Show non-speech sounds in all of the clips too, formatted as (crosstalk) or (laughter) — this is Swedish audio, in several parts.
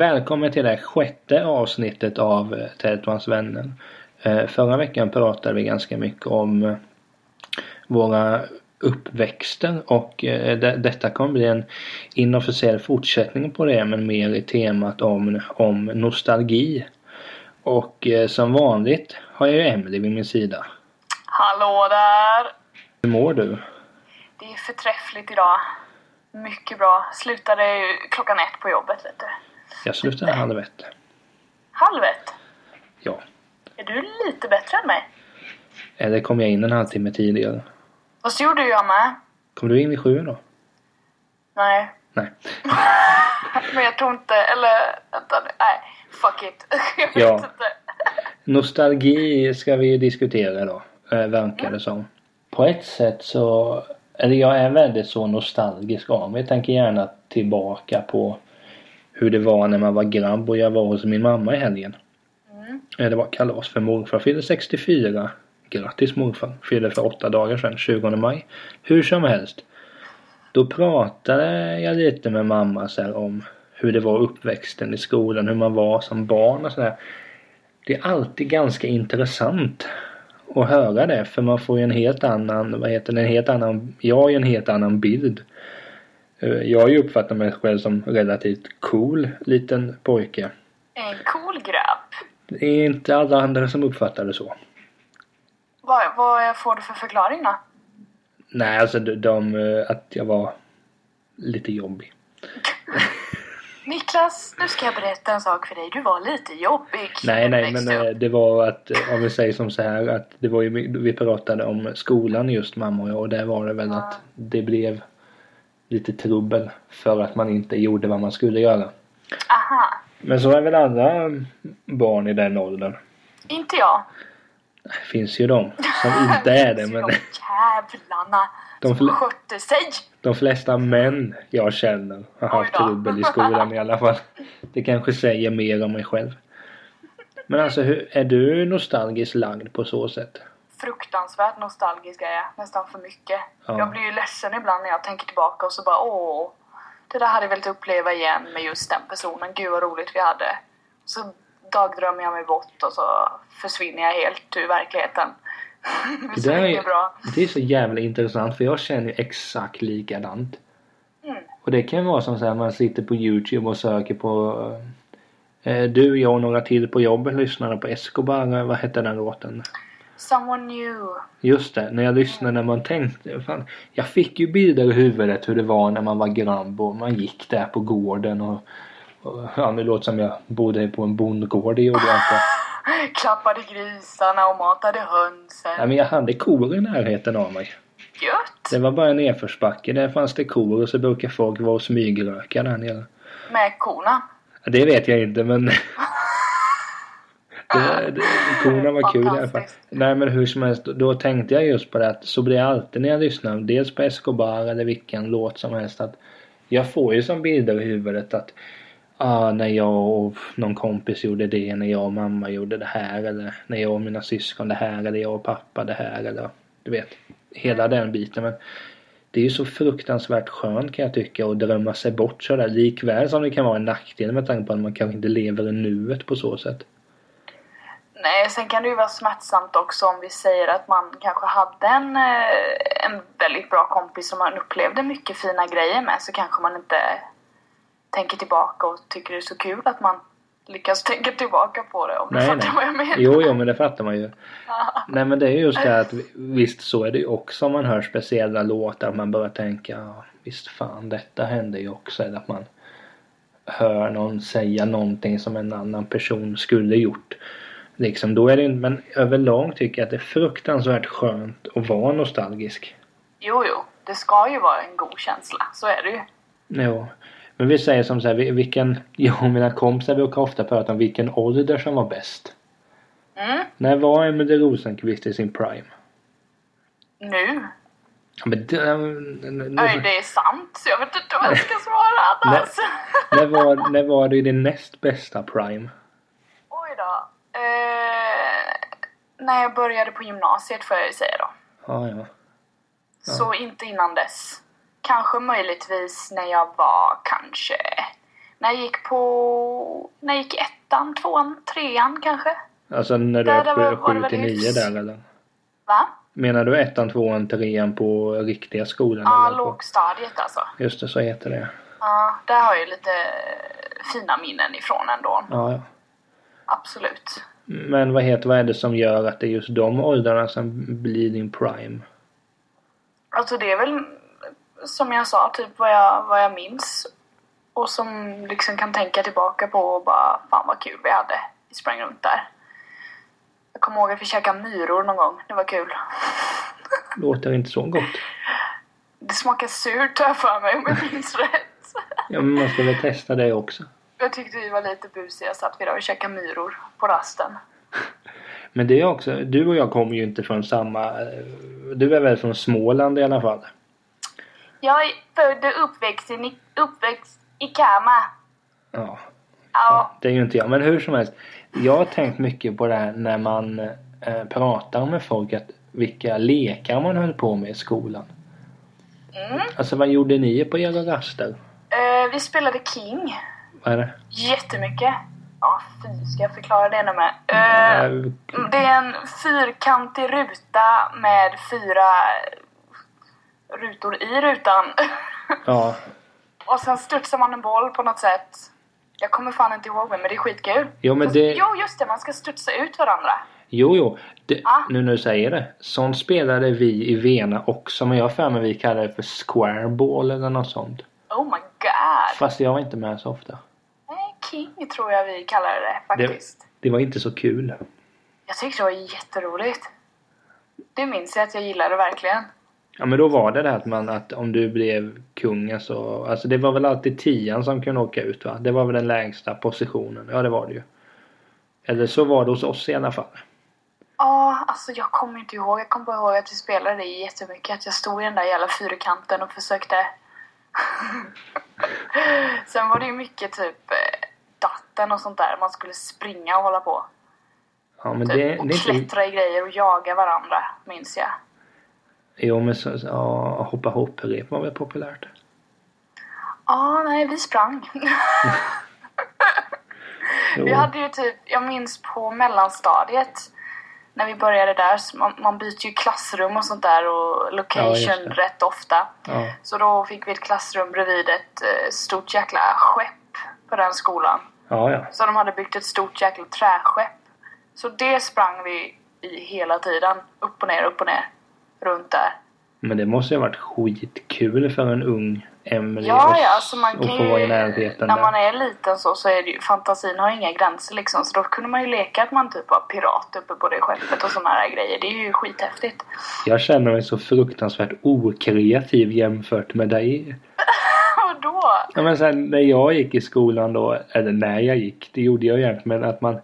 Välkommen till det sjätte avsnittet av eh, hans vänner. Eh, Förra veckan pratade vi ganska mycket om eh, våra uppväxter och det, detta kommer bli en inofficiell fortsättning på det men mer i temat om, om nostalgi. Och som vanligt har jag Emily vid min sida. Hallå där! Hur mår du? Det är förträffligt idag. Mycket bra. Slutade klockan ett på jobbet, vet du. Jag slutade halv ett. Halv ett? Ja. Är du lite bättre än mig? Eller kom jag in en halvtimme tidigare? Och så gjorde jag med. Kom du in vid sju då? Nej. Nej. (laughs) Men jag tror inte, eller vänta. Nej, fuck it. (laughs) Jag vet Ja. inte. Nostalgi ska vi ju diskutera då, eh, verkar det som. På ett sätt så, eller jag är väldigt så nostalgisk av mig. Jag tänker gärna tillbaka på hur det var när man var grabb och jag var hos min mamma i helgen. Mm. Eh, Det var kalas för morfar fyllde 64. Grattis morfar. Fyllde för åtta dagar sedan, 20 maj. Hur som helst. Då pratade jag lite med mamma så om hur det var uppväxten i skolan, hur man var som barn och sådär. Det är alltid ganska intressant att höra det för man får ju en helt annan, vad heter det, en helt annan, jag har ju en helt annan bild. Eh, Jag har ju uppfattat mig själv som relativt cool liten pojke. En cool grabb. Det är inte alla andra som uppfattar det så. Vad, vad får du för förklaring då? Nej, alltså de, de eh, att jag var lite jobbig. (laughs) Niklas, nu ska jag berätta en sak för dig. Du var lite jobbig. Nej, nej, men eh, det var att om vi säger som så här att det var ju, vi pratade om skolan just mamma och jag och där var det väl att det blev lite trubbel för att man inte gjorde vad man skulle göra. Aha. Men så är väl alla barn i den åldern. Inte jag. Det finns ju de som (laughs) inte är det men De jävlarna De som skötte sig. de flesta män jag känner har haft trubbel i skolan i alla fall. Det kanske säger mer om mig själv. Men alltså hur, är du nostalgiskt lagd på så sätt? Fruktansvärt nostalgisk är jag. Nästan för mycket. Ja. Jag blir ju ledsen ibland när jag tänker tillbaka och så bara åh. Det där hade jag velat uppleva igen med just den personen. Gud vad roligt vi hade. Så dagdrömmer jag mig bort och så försvinner jag helt ur verkligheten. (laughs) det är där är- inget bra. Det är så jävla intressant för jag känner ju exakt likadant. Mm. Och det kan vara som så här man sitter på Youtube och söker på eh, Du, jag och några till på jobbet lyssnade på Escobar, eh, vad hette den låten? Someone new. Just det, när jag lyssnade när man tänkte fan, Jag fick ju bilder i huvudet hur det var när man var grabb och man gick där på gården och, och ja, nu låter som jag bodde på en bondgård, det gjorde jag inte. (laughs) Klappade grisarna och matade hönsen. Nej, men jag hade kor i närheten av mig. Gött! Det var bara en nedförsbacke. Där fanns det kor och så brukar folk vara och smygröka där nere. Med korna. Det vet jag inte men... (laughs) det, det, korna var kul i alla fall. Nej men hur som helst, då tänkte jag just på det att så blir det alltid när jag lyssnar. Dels på Escobar eller vilken låt som helst. att Jag får ju som bilder i huvudet att Ah, när jag och någon kompis gjorde det, när jag och mamma gjorde det här eller när jag och mina syskon det här eller jag och pappa det här eller du vet. Hela den biten men det är ju så fruktansvärt skönt kan jag tycka att drömma sig bort sådär likväl som det kan vara en nackdel med tanke på att man kanske inte lever i nuet på så sätt. Nej, sen kan det ju vara smärtsamt också om vi säger att man kanske hade en, eh, en väldigt bra kompis som man upplevde mycket fina grejer med så kanske man inte tänker tillbaka och tycker det är så kul att man lyckas (laughs) tänka tillbaka på det om du Nej, fattar nej. vad jag menar. Jo, jo, men det fattar man ju. Nej, men det är just det att visst så är det ju också om man hör speciella låtar man börjar tänka visst fan detta hände ju också. Eller att man hör någon säga någonting som en annan person skulle gjort. Liksom då är det men överlag tycker jag att det är fruktansvärt skönt att vara nostalgisk. Jo, jo, det ska ju vara en god känsla, så är det ju. Jo. Men vi säger som så här, vi- vilken, (laughs) jag och mina kompisar brukar ofta prata om vilken ålder som var bäst. Mm, När var Emelie Rosenqvist i sin prime? nu. Ja, Men det, nu, Oj, det är sant, så jag vet inte vad jag ska svara annars. när, var, när var du i din näst bästa prime? Eh, när jag började på gymnasiet får jag ju säga då. Ja, ja. Så inte innan dess. Kanske möjligtvis när jag var kanske När jag gick på... När jag gick ettan, tvåan, trean kanske? Alltså när du Där- är 7 till väl 9 hyfs- där eller? Va? Menar du ettan, tvåan, trean på riktiga skolan? Ja, på- lågstadiet alltså. Just det, så heter det. Ja, där har jag lite fina minnen ifrån ändå. Ja, ja. Absolut. Men vad heter, vad är det som gör att det är just de åldrarna som blir din prime? Alltså det är väl som jag sa, typ vad jag, vad jag minns. Och som liksom kan tänka tillbaka på och bara, fan vad kul vi hade. Vi sprang runt där. Jag kommer ihåg att vi käkade myror någon gång. Det var kul. (laughs) Låter inte så gott. Det smakar surt har jag för mig om jag (laughs) minns rätt. Ja, men man ska väl testa det också. Jag tyckte vi var lite busiga så att vi där och käkade myror på rasten. Men det är också, du och jag kommer ju inte från samma... eh, Du är väl från Småland i alla fall? Jag är född och uppväxt i, uppväxt i Kama. Ja, Ja, det är ju inte jag. Men hur som helst. Jag har tänkt mycket på det här när man eh, pratar med folk. Att vilka lekar man höll på med i skolan. mm. Alltså vad gjorde ni på era raster? Eh, vi spelade King. Vad är det? Jättemycket. Ja, fy, ska jag förklara det nu med? Eh, det är en fyrkantig ruta med fyra rutor i rutan. (laughs) Ja, och sen studsar man en boll på något sätt. Jag kommer fan inte ihåg men det är skitkul. Jo, men Fast- det- Jo, just det. Man ska studsa ut varandra. Jo, jo. Det, Ah. Nu när du säger det. Sånt spelade vi i Vena också. Men jag har för mig vi kallade det för square ball eller något sånt. Oh my god. Fast jag var inte med så ofta. King tror jag vi kallade det Det, faktiskt. det var inte så kul. Jag tyckte det var jätteroligt. Det minns jag att jag gillade verkligen. Ja men då var det det att man att om du blev kungen så Alltså det var väl alltid tian som kunde åka ut va? Det var väl den lägsta positionen. Ja det var det ju. Eller så var det hos oss i alla fall. Ja, alltså jag kommer inte ihåg. Jag kommer bara ihåg att vi spelade det jättemycket. Att jag stod i den där jävla fyrkanten och försökte... (laughs) Sen var det ju mycket typ eh, datten och sånt där. Man skulle springa och hålla på. Ja men Typ, det, och det är inte... klättra i grejer och jaga varandra, minns jag. Jo men så, ja, hoppa hopprep var väl populärt. Ja, nej, vi sprang. (laughs) Vi hade ju typ, jag minns på mellanstadiet. När vi började där, man, man byter ju klassrum och sånt där och Ja, location det. rätt ofta. Ja. Så då fick vi ett klassrum bredvid ett eh, stort jäkla skepp på den skolan. ja ja. Så de hade byggt ett stort jäkla träskepp. Så det sprang vi i hela tiden. Upp och ner, upp och ner. Runt där. Men det måste ju ha varit skitkul för en ung Emelie Ja, ja, alltså man kan ju... När där. man är liten så, så är det ju... Fantasin har inga gränser liksom. Så då kunde man ju leka att man typ var pirat uppe på det skeppet och här grejer. Det är ju skithäftigt. Jag känner mig så fruktansvärt okreativ jämfört med dig. (laughs) Vadå? Ja men sen när jag gick i skolan då, eller när jag gick, det gjorde jag egentligen att man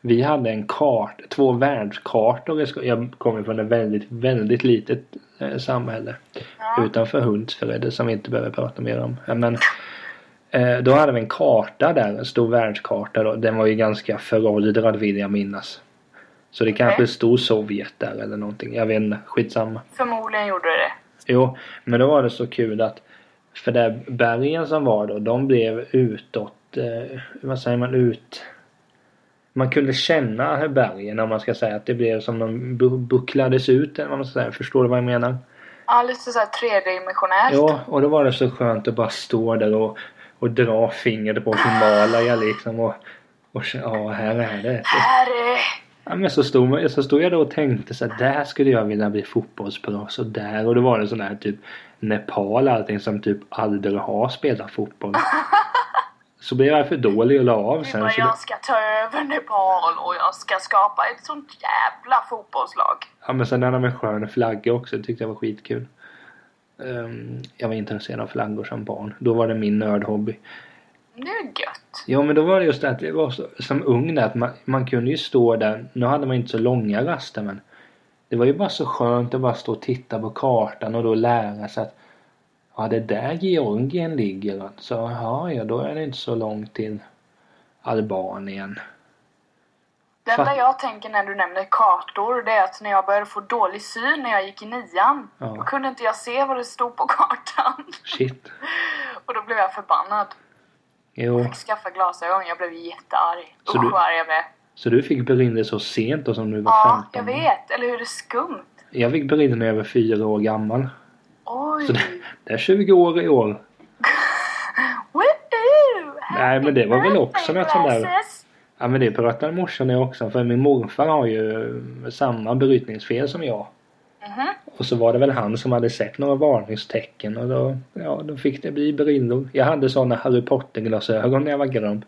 Vi hade en kart, två världskartor. Jag kommer från ett väldigt, väldigt litet eh, samhälle. Ja. Utanför Hultsfred som vi inte behöver prata mer om. Men eh, då hade vi en karta där, en stor världskarta då. Den var ju ganska föråldrad vill jag minnas. Så det kanske Okej. stod Sovjet där eller någonting. Jag vet inte, skitsamma. Förmodligen gjorde det. Jo, men då var det så kul att för där bergen som var då, de blev utåt, eh, vad säger man, ut... Man kunde känna bergen om man ska säga att det blev som de bu- bucklades ut eller vad man ska säga. Förstår du vad jag menar? Ja, lite såhär tredimensionellt. Ja, och då var det så skönt att bara stå där och, och dra fingret på Himalaya liksom och, och ja, här är det. Här är... Ja, men så stod, så stod jag då och tänkte så här, där skulle jag vilja bli fotbollsproffs och där och då var det sån här typ Nepal allting som typ aldrig har spelat fotboll. (laughs) Så blev jag för dålig och la av sen. Så jag ska ta över Nepal och jag ska skapa ett sånt jävla fotbollslag. ja, men sen hade de en skön flagga också, det tyckte jag var skitkul. Ehm, jag var intresserad av flaggor som barn. Då var det min nördhobby. Det är gött. Ja men då var det just det att det var så, som ung där, att man, man kunde ju stå där. Nu hade man inte så långa raster men det var ju bara så skönt att bara stå och titta på kartan och då lära sig att ja det är där Georgien ligger. Så ja, ja då är det inte så långt till Albanien. Det enda jag tänker när du nämner kartor det är att när jag började få dålig syn när jag gick i nian Ja. då kunde inte jag se vad det stod på kartan. Shit. (laughs) Och då blev jag förbannad. Jo. fick skaffa glasögon. Jag blev jättearg. Så Usch du- vad arg jag blev. Så du fick briller så sent då som du var Ja, 15? jag vet. Eller hur? Det är skumt. Jag fick briller när jag var fyra år gammal. Oj. Så det, det är 20 år i år. (laughs) Nej, men det var väl också något sånt där-. Ja men det pratade morsan och jag också för min morfar har ju samma brytningsfel som jag. Mhm. Och så var det väl han som hade sett några varningstecken och då, ja, då fick det bli brillor. Jag hade såna Harry Potter-glasögon när jag var grabb.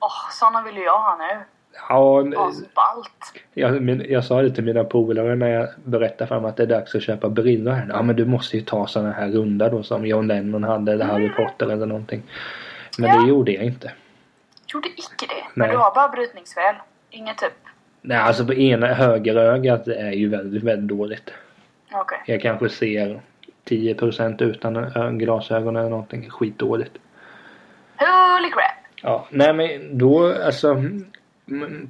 Åh, såna vill jag ha nu. Ja, Asballt. jag, min, jag sa det till mina polare när jag berättade för dem att det är dags att köpa brillor här. Ja men du måste ju ta såna här runda då som John Lennon hade eller Harry Potter eller någonting. Men Ja. det gjorde jag inte. Gjorde icke det. Men Nej. du har bara brytningsfel. Inget typ. Nej alltså på ena högerögat är ju väldigt, väldigt dåligt. Okej. Jag kanske ser 10% utan glasögon eller någonting. Skitdåligt. Holy crap. Ja, nej men då alltså.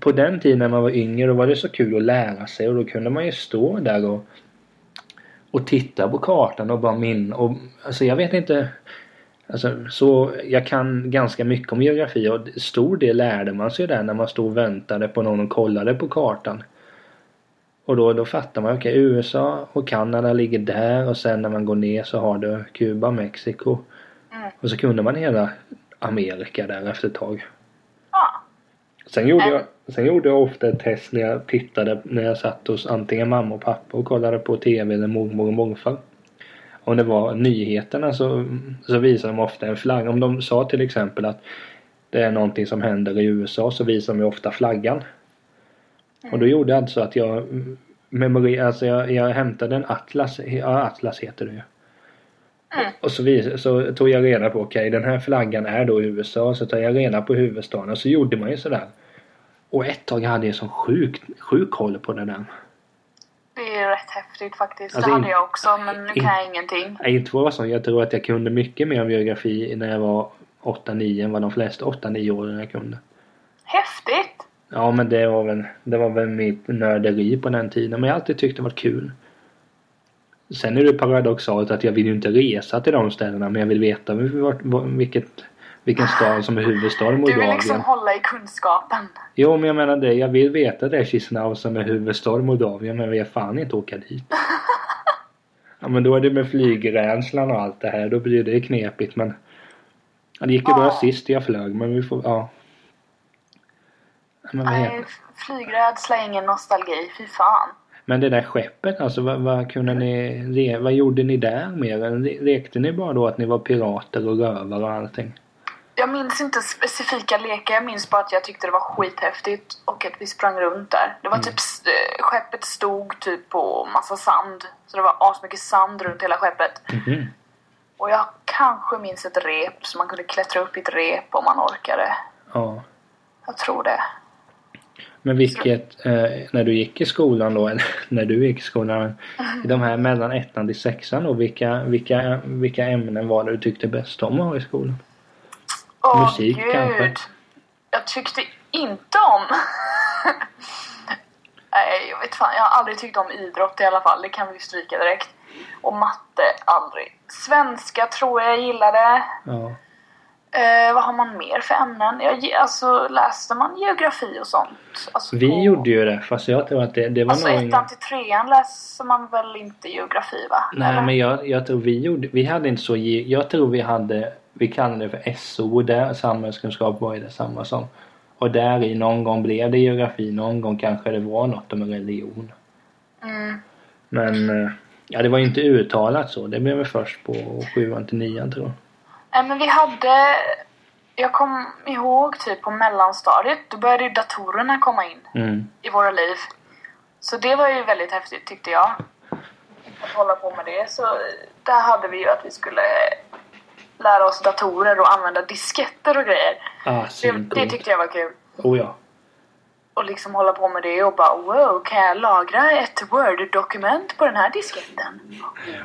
På den tiden när man var yngre då var det så kul att lära sig och då kunde man ju stå där och och titta på kartan och bara min och alltså jag vet inte Alltså så jag kan ganska mycket om geografi och stor del lärde man sig där när man stod och väntade på någon och kollade på kartan. Och då, då fattar man, okej USA och Kanada ligger där och sen när man går ner så har du Kuba, Mexiko. Mm. Och så kunde man hela Amerika där efter ett tag. Ja. Sen gjorde, Mm. jag, sen gjorde jag ofta ett test när jag tittade när jag satt hos antingen mamma och pappa och kollade på TV eller mormor och morfar. Om det var nyheterna så, så visade de ofta en flagga. Om de sa till exempel att det är någonting som händer i USA så visar de ju ofta flaggan. Och då gjorde alltså att jag memorerade, alltså jag, jag hämtade en atlas, ja atlas heter det ju. Mm. Och så, vis, så tog jag reda på, okej den här flaggan är då USA, så tar jag reda på huvudstaden. Och så gjorde man ju sådär. Och ett tag hade jag sån sjuk, sjuk koll på det där. Det är rätt häftigt faktiskt. Alltså, det hade in- jag också men nu in- kan jag ingenting. Nej, inte vara sån. Jag tror att jag kunde mycket mer om geografi när jag var 8-9 än vad de flesta 8-9-åringar kunde. Häftigt! Ja men det var väl, det var väl mitt nörderi på den tiden. Men jag har alltid tyckt det var kul. Sen är det paradoxalt att jag vill ju inte resa till de ställena men jag vill veta vart, var- vilket, vilken stad som är huvudstad i Du vill Moldavien. liksom hålla i kunskapen. Jo men jag menar det, jag vill veta det Chisinau som är huvudstad i Moldavien men jag vill fan inte åka dit. (laughs) Ja men då är det med flygrädslan och allt det här, då blir det knepigt men ja, Det gick ju bra Ja. sist jag flög men vi får, ja. Men, Nej, flygrädsla är ingen nostalgi. Fy fan. men det där skeppet alltså, vad, vad kunde ni, vad gjorde ni där mer? Le- Lekte ni bara då att ni var pirater och rövare och allting? Jag minns inte specifika lekar. Jag minns bara att jag tyckte det var skithäftigt och att vi sprang runt där. Det var Mm. typ, eh, skeppet stod typ på massa sand. Så det var asmycket sand runt hela skeppet. Mhm. Och jag kanske minns ett rep så man kunde klättra upp i ett rep om man orkade. Ja. Jag tror det. Men vilket, eh, när du gick i skolan då, eller (laughs) när du gick i skolan, i de här mellan ettan till sexan då, vilka, vilka, vilka ämnen var det du tyckte bäst om att ha i skolan? Åh Musik gud. kanske? Jag tyckte inte om... (laughs) Nej, jag vet fan. Jag har aldrig tyckt om idrott i alla fall. Det kan vi stryka direkt. Och matte, aldrig. Svenska tror jag jag gillade. Ja. Eh, vad har man mer för ämnen? Jag, alltså, läste man geografi och sånt? Alltså, Vi på- gjorde ju det, fast jag tror att det, det var Alltså nog ettan ingen... till trean läser man väl inte geografi va? Nej Eller? men jag, jag tror vi gjorde, vi hade inte så, jag tror vi hade, vi kallade det för SO och där samhällskunskap var ju detsamma som. Och där i någon gång blev det geografi, någon gång kanske det var något om religion. Mm. Men eh, ja, det var ju inte uttalat så. Det blev väl först på sjuan till nian tror jag. Nej men vi hade... Jag kom ihåg typ på mellanstadiet, då började ju datorerna komma in Mm. i våra liv. Så det var ju väldigt häftigt tyckte jag. Att hålla på med det. Så där hade vi ju att vi skulle lära oss datorer och använda disketter och grejer. Ah, Det, det tyckte jag var kul. Oh ja. Och liksom hålla på med det och bara wow, kan jag lagra ett word-dokument på den här disketten?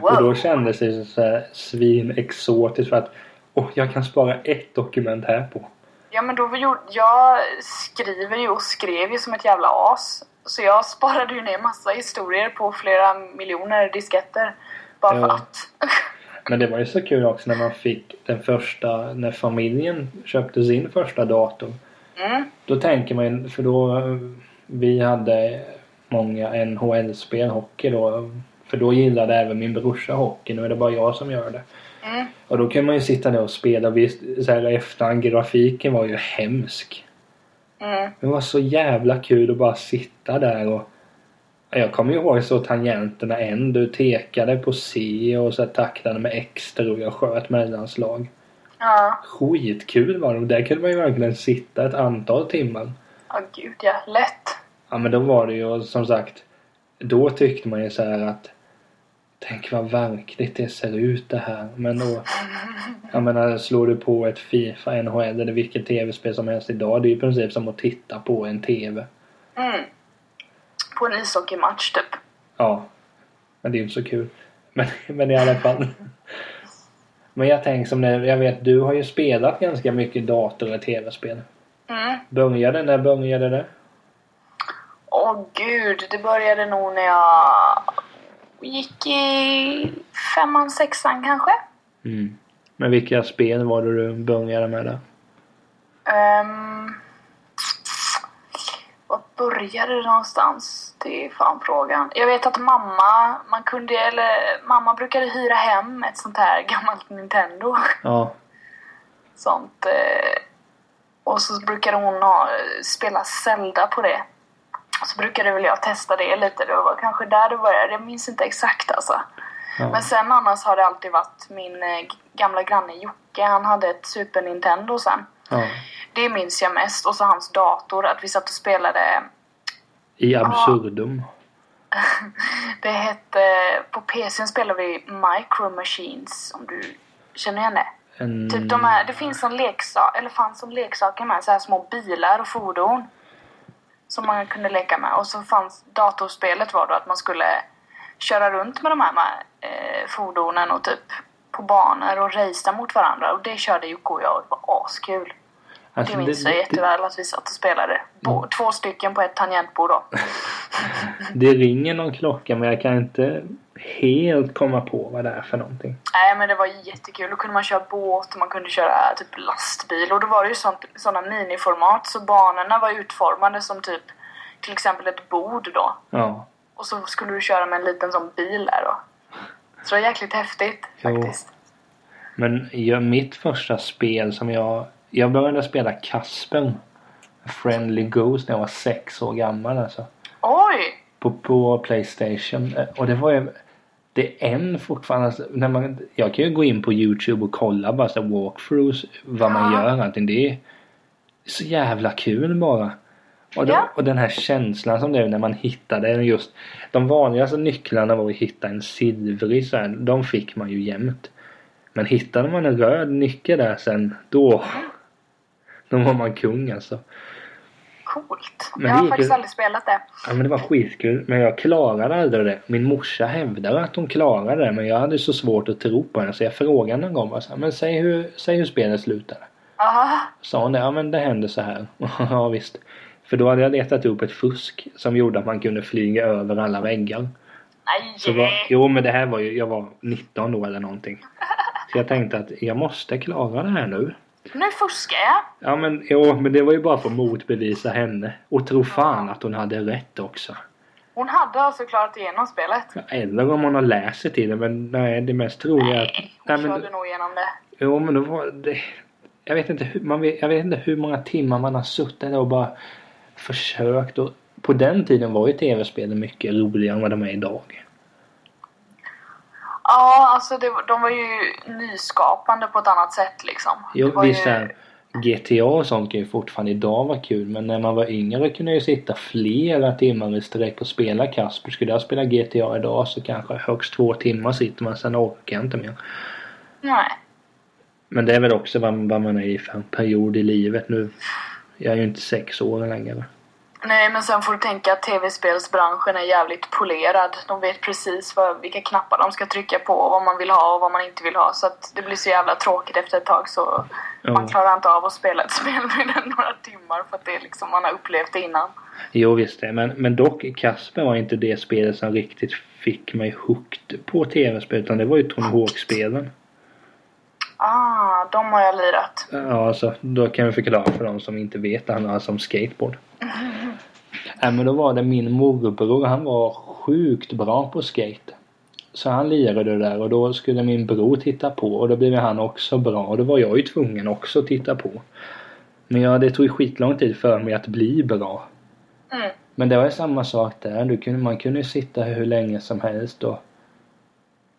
Och då Wow! kändes det så här svinexotiskt för att oh, jag kan spara ett dokument här på. Ja men då gjorde, jag skriver ju och skrev ju som ett jävla as. Så jag sparade ju ner massa historier på flera miljoner disketter. Bara för Ja. att. (laughs) Men det var ju så kul också när man fick den första, när familjen köpte sin första dator. Mm. Då tänker man ju- för då vi hade många NHL-spel, hockey då. För då gillade även min brorsa hockey. Nu är det bara jag som gör det. Mm. Och då kan man ju sitta där och spela. Visst, så här efterhand, grafiken var ju hemsk. Mm. Det var så jävla kul att bara sitta där och... Jag kommer ju ihåg så tangenterna en. Du tekade på C och så taktade med X och jag sköt mellanslag. Ja. Skitkul var det. Och där kunde man ju verkligen sitta ett antal timmar. Ja, gud ja. Lätt. Ja men då var det ju som sagt. Då tyckte man ju så här att Tänk vad verkligt det ser ut det här. Men då Jag menar slår du på ett Fifa, NHL eller vilket tv-spel som helst idag. Det är ju i princip som att titta på en tv. Mm. På en ishockeymatch typ. Ja. Men det är ju inte så kul. Men, men i alla fall. Men jag tänker som det, jag vet du har ju spelat ganska mycket dator och tv-spel. Mm. Började, när började det? Åh gud, det började nog när jag gick i femman, sexan kanske. Mm. Men vilka spel var det du började med där? Um, var började det någonstans? Det är fan frågan. Jag vet att mamma, man kunde, eller mamma brukade hyra hem ett sånt här (laughs) gammalt Nintendo. Ja. Sånt. Eh, och så brukade hon ha, spela Zelda på det. Så brukade väl jag testa det lite. Det var kanske där det började. Jag minns inte exakt alltså. ja. Men sen annars har det alltid varit min eh, gamla granne Jocke. Han hade ett Super Nintendo sen. ja. Det minns jag mest. Och så hans dator. Att vi satt och spelade. I absurdum. (laughs) Det hette... På PCn spelade vi Micro Machines. Om du känner igen det? En... Typ de här, det finns som leksak, eller fanns som leksaker med. Så här små bilar och fordon. Som man kunde leka med. Och så fanns datorspelet var då att man skulle köra runt med de här med, eh, fordonen och typ på banor och racea mot varandra. Och det körde Jocke och jag och det var askul. Alltså, Det minns jag jätteväl att vi satt och spelade. Bo, Två stycken på ett tangentbord då. (laughs) det ringer någon klocka men jag kan inte helt komma på vad det är för någonting. Nej men det var jättekul. Då kunde man köra båt och man kunde köra typ lastbil. Och då var det ju sånt, såna miniformat så banorna var utformade som typ till exempel ett bord då. Ja. Och så skulle du köra med en liten sån bil där då. Så det var jäkligt häftigt Jo. faktiskt. Men jag, mitt första spel som jag... Jag började spela Kasper. Friendly Ghost när jag var sex år gammal alltså. Oj! På, på Playstation. Eh, Och det var ju... Det är en fortfarande... Alltså, när man, jag kan ju gå in på Youtube och kolla bara så walkthroughs. Vad man gör allting. Det är så jävla kul bara. Och, då, Ja. och den här känslan som det är när man hittade den just. De vanligaste nycklarna var att hitta en silvrig så här. De fick man ju jämt. Men hittade man en röd nyckel där sen. Då. Då var man kung alltså. Coolt. Men jag har faktiskt ju- aldrig spelat det. Ja men det var skitkul. Men jag klarade aldrig det. Min morsa hävdade att hon klarade det. Men jag hade så svårt att tro på henne. Så jag frågade någon gång bara så här, Men säg hur, säg hur spelet slutade. Aha. Sa hon det? Ja men det hände så här. (laughs) ja visst. För då hade jag letat upp ett fusk som gjorde att man kunde flyga över alla väggar. Nej! Så var, jo men det här var ju, jag var 19 då eller någonting. Så jag tänkte att jag måste klara det här nu. Nu fuskar jag. Ja men jo, men det var ju bara för att motbevisa henne. Och tro fan att hon hade rätt också. Hon hade alltså klarat igenom spelet. Eller om hon har läst sig till det men nej det mest troliga är att... Nej, hon Nej, men, körde nog igenom det. jo men då var det... Jag vet inte hur, man vet, jag vet inte hur många timmar man har suttit där och bara försökt och... På den tiden var ju tv-spelen mycket roligare än vad de är idag. Ja, alltså det, de var ju nyskapande på ett annat sätt liksom. Jo, visst ju... GTA och sånt kan ju fortfarande idag vara kul men när man var yngre kunde jag ju sitta flera timmar i sträck och spela Kasper. Skulle jag spela GTA idag så kanske högst två timmar sitter man sen orkar jag inte mer. Nej. Men det är väl också vad, vad man är i för en period i livet nu. Jag är ju inte sex år längre. Nej, men sen får du tänka att tv-spelsbranschen är jävligt polerad. De vet precis vad, vilka knappar de ska trycka på och vad man vill ha och vad man inte vill ha. Så att det blir så jävla tråkigt efter ett tag så Ja. man klarar inte av att spela ett (laughs) spel med den några timmar för att det är liksom, man har upplevt det innan. Jo visst det. Men, men dock Kasper var inte det spelet som riktigt fick mig hooked på tv-spel. Utan det var ju Tony Hawk-spelen. Ah, de har jag lirat. Ja, alltså då kan vi förklara för de som inte vet. Det handlar alltså om skateboard. Nej men då var det min morbror. Han var sjukt bra på skate. Så han lirade det där och då skulle min bror titta på och då blev han också bra och då var jag ju tvungen också att titta på. Men ja, det tog skitlång tid för mig att bli bra. Mm. Men det var ju samma sak där. Du kunde, man kunde ju sitta hur länge som helst och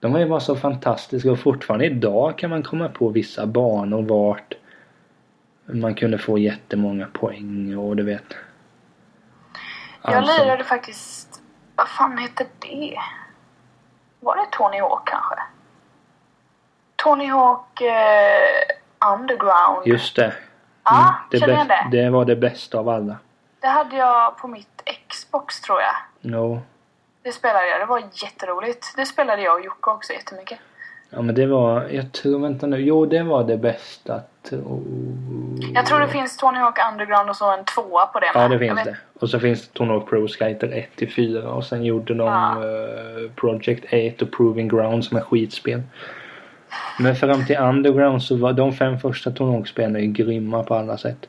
de var ju bara så fantastiska och fortfarande idag kan man komma på vissa banor vart man kunde få jättemånga poäng och du vet. Jag Alltså, lirade faktiskt... Vad fan hette det? Var det Tony Hawk kanske? Tony Hawk eh, Underground. Just det. Ja, Mm, det, känner bäst- det. det var det bästa av alla. Det hade jag på mitt Xbox tror jag. No. Det spelade jag. Det var jätteroligt. Det spelade jag och Jocke också jättemycket. Ja men det var, jag tror, vänta nu. Jo det var det bästa. Tror... Jag tror det finns Tony Hawk Underground och så en tvåa på det Ja det finns det. Och så finns Tony Hawk Pro Skater 1 till 4 och sen gjorde de Ja. eh, Project 8 och Proving Ground som är skitspel. Men fram till Underground så var de fem första Tony Hawk-spelen ju grymma på alla sätt.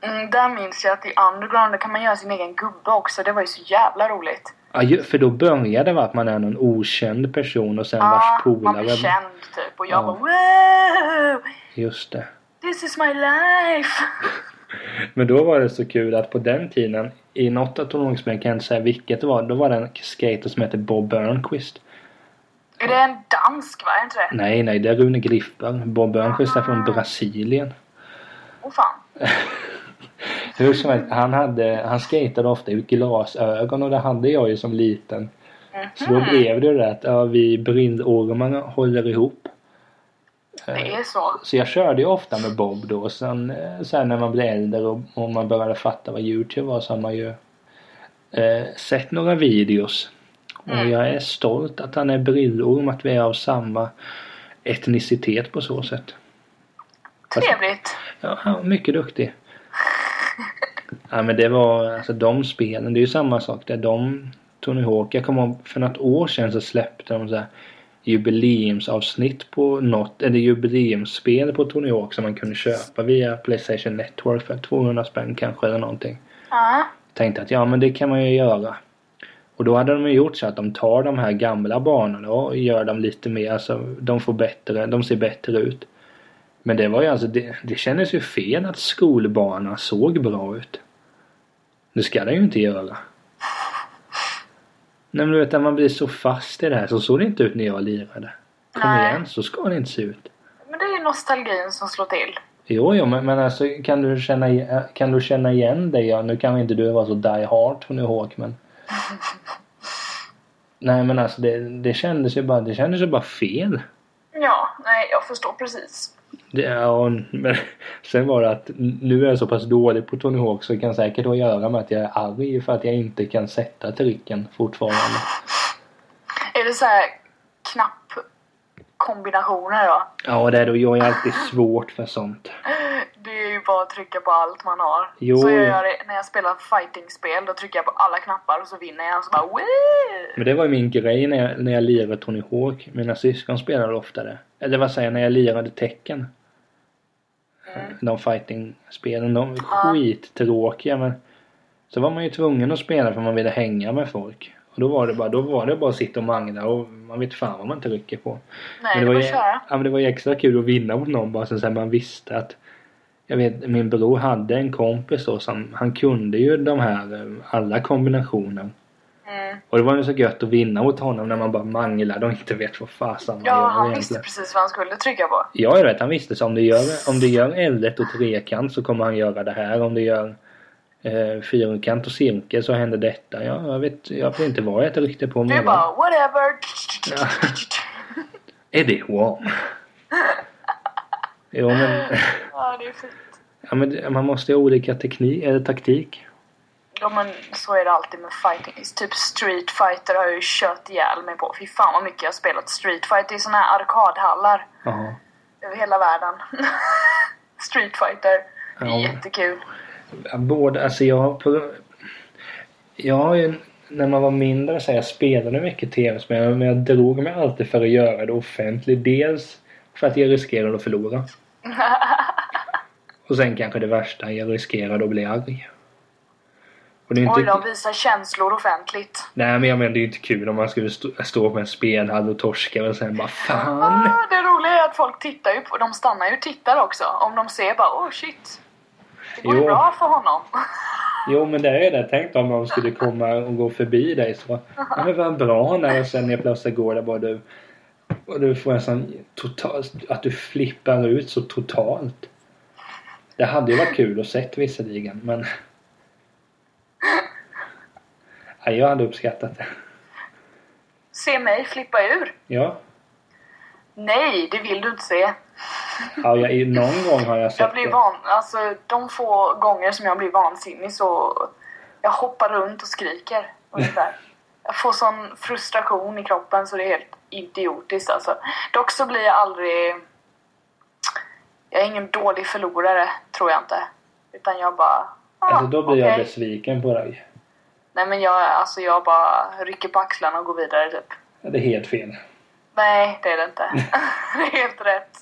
Mm, där minns jag att i Underground kan man göra sin egen gubbe också. Det var ju så jävla roligt. Ja, för då började det med att man är någon okänd person och sen Ja, vars man polare... blir känd typ. Och jag Ja. bara wow! Just det. This is my life! (laughs) Men då var det så kul att på den tiden i något av Tony Hawk-spelen kan jag inte säga vilket det var. Då var det en skater som hette Bob Burnquist. Är det en dansk va? Är inte det? Nej, nej, det är Rune Griffberg. Bob Burnquist är från Brasilien. Åh fan. (laughs) Hur som helst, han, hade, han skatade ofta ut glasögon och det hade jag ju som liten. Så då blev det ju det att ja, vi brindormarna håller ihop. Det är så. Så jag körde ju ofta med Bob då. Och sen, eh, sen när man blev äldre och, och man började fatta vad Youtube var så har man ju eh, sett några videos. Och Mm. jag är stolt att han är brillorm, att vi är av samma etnicitet på så sätt. Fast- Trevligt. Ja, han var mycket duktig. Ja men det var, alltså de spelen, det är ju samma sak där. De, Tony Hawk, jag kommer ihåg för något år sedan så släppte de så här jubileumsavsnitt på något, eller jubileumsspel på Tony Hawk som man kunde köpa via Playstation Network för 200 spänn kanske eller någonting. Ja. Tänkte att ja men det kan man ju göra. Och då hade de ju gjort så att de tar de här gamla banorna och gör dem lite mer, alltså de får bättre, de ser bättre ut. Men det var ju alltså, det, det kändes ju fel att skolbanan såg bra ut. Det ska den ju inte göra. Nej men du vet när man blir så fast i det här så såg det inte ut när jag lirade. Kom Nej. igen, så ska det inte se ut. Men det är ju nostalgin som slår till. Jo, jo, men, men alltså kan du känna, igen- kan du känna igen dig? Ja, nu kan inte du vara så die hard Tony Hawk, men... (laughs) Nej, men alltså det, det kändes ju bara, det kändes ju bara fel. Ja, nej jag förstår precis. Det, ja, men (laughs) sen var det att nu är jag så pass dålig på Tony Hawk så det kan säkert ha att göra med att jag är arg för att jag inte kan sätta tricken fortfarande. Är det så här knappkombinationer då? Ja, det är då. Jag är alltid svårt för sånt. Det är ju bara att trycka på allt man har. Jo. Så jag gör det när jag spelar fighting-spel. Då trycker jag på alla knappar och så vinner jag. Och så bara Woo! Men det var ju min grej när jag, när jag lirade Tony Hawk. Mina syskon spelade oftare. Eller vad säger jag, när jag lirade tecken. Mm. De fighting-spelen, de var skittråkiga men så var man ju tvungen att spela för man ville hänga med folk. Och då var det bara, då var det bara att sitta och mangla och man vet fan vad man trycker på. Nej, men det var ju, köra. ja, men det var ju extra kul att vinna mot någon bara så att man visste att jag vet, min bror hade en kompis då som, han kunde ju de här, eh, alla kombinationer. Mm. Och det var ju så gött att vinna mot honom när man bara manglade och inte vet vad fasen man Ja, gör han egentligen. visste precis vad han skulle trycka på. Ja, jag vet. Han visste så om du gör, om du gör L1 och trekant så kommer han göra det här. Om du gör eh, fyrkant och cirkel så händer detta. Ja, jag vet, jag vet inte vad jag tryckte på. Du bara whatever. Ja. Det wow? Jo, men, Ja, det är fint. ja, men man måste ha olika teknik, eller taktik. Ja men så är det alltid med fighting. Typ Street Fighter har jag ju kört ihjäl mig på. Fy fan vad mycket jag har spelat Street Fighter i såna här arkadhallar Jaha. över hela världen. (laughs) Street Fighter. Det är Ja. jättekul. Både, alltså jag... På, jag har ju... När man var mindre så här, jag spelade mycket tv-spel men jag drog mig alltid för att göra det offentligt. Dels för att jag riskerade att förlora. (laughs) Och sen kanske det värsta, jag riskerade att bli arg. Och det är Oj inte, då, visa känslor offentligt. nej men jag menar det är ju inte kul om man skulle stå, stå på en spelhall och torska och sen bara fan. Ah, det roliga är att folk tittar ju på, de stannar ju och tittar också. Om de ser bara oh shit. Det går ju Jo. bra för honom. Jo men det är det. Tänk om någon skulle (laughs) komma och gå förbi dig så ja, men vad bra när och sen helt plötsligt går det bara du och du får en sån total, att du flippar ut så totalt. Det hade ju varit kul att sett visserligen men ja, jag hade uppskattat det. Se mig flippa ur. Ja. Nej, det vill du inte se. ja jag, någon gång har jag sett Jag blir det. van, alltså de få gånger som jag blir vansinnig så jag hoppar runt och skriker ungefär. (laughs) Jag får sån frustration i kroppen så det är helt idiotiskt alltså. Dock så blir jag aldrig... Jag är ingen dålig förlorare, tror jag inte. Utan jag bara... Ah, Alltså då blir jag okej. besviken på dig. Nej men jag, alltså jag bara rycker på axlarna och går vidare typ. Ja, Det är helt fel. Nej, det är det inte. (laughs) (laughs) det är helt rätt.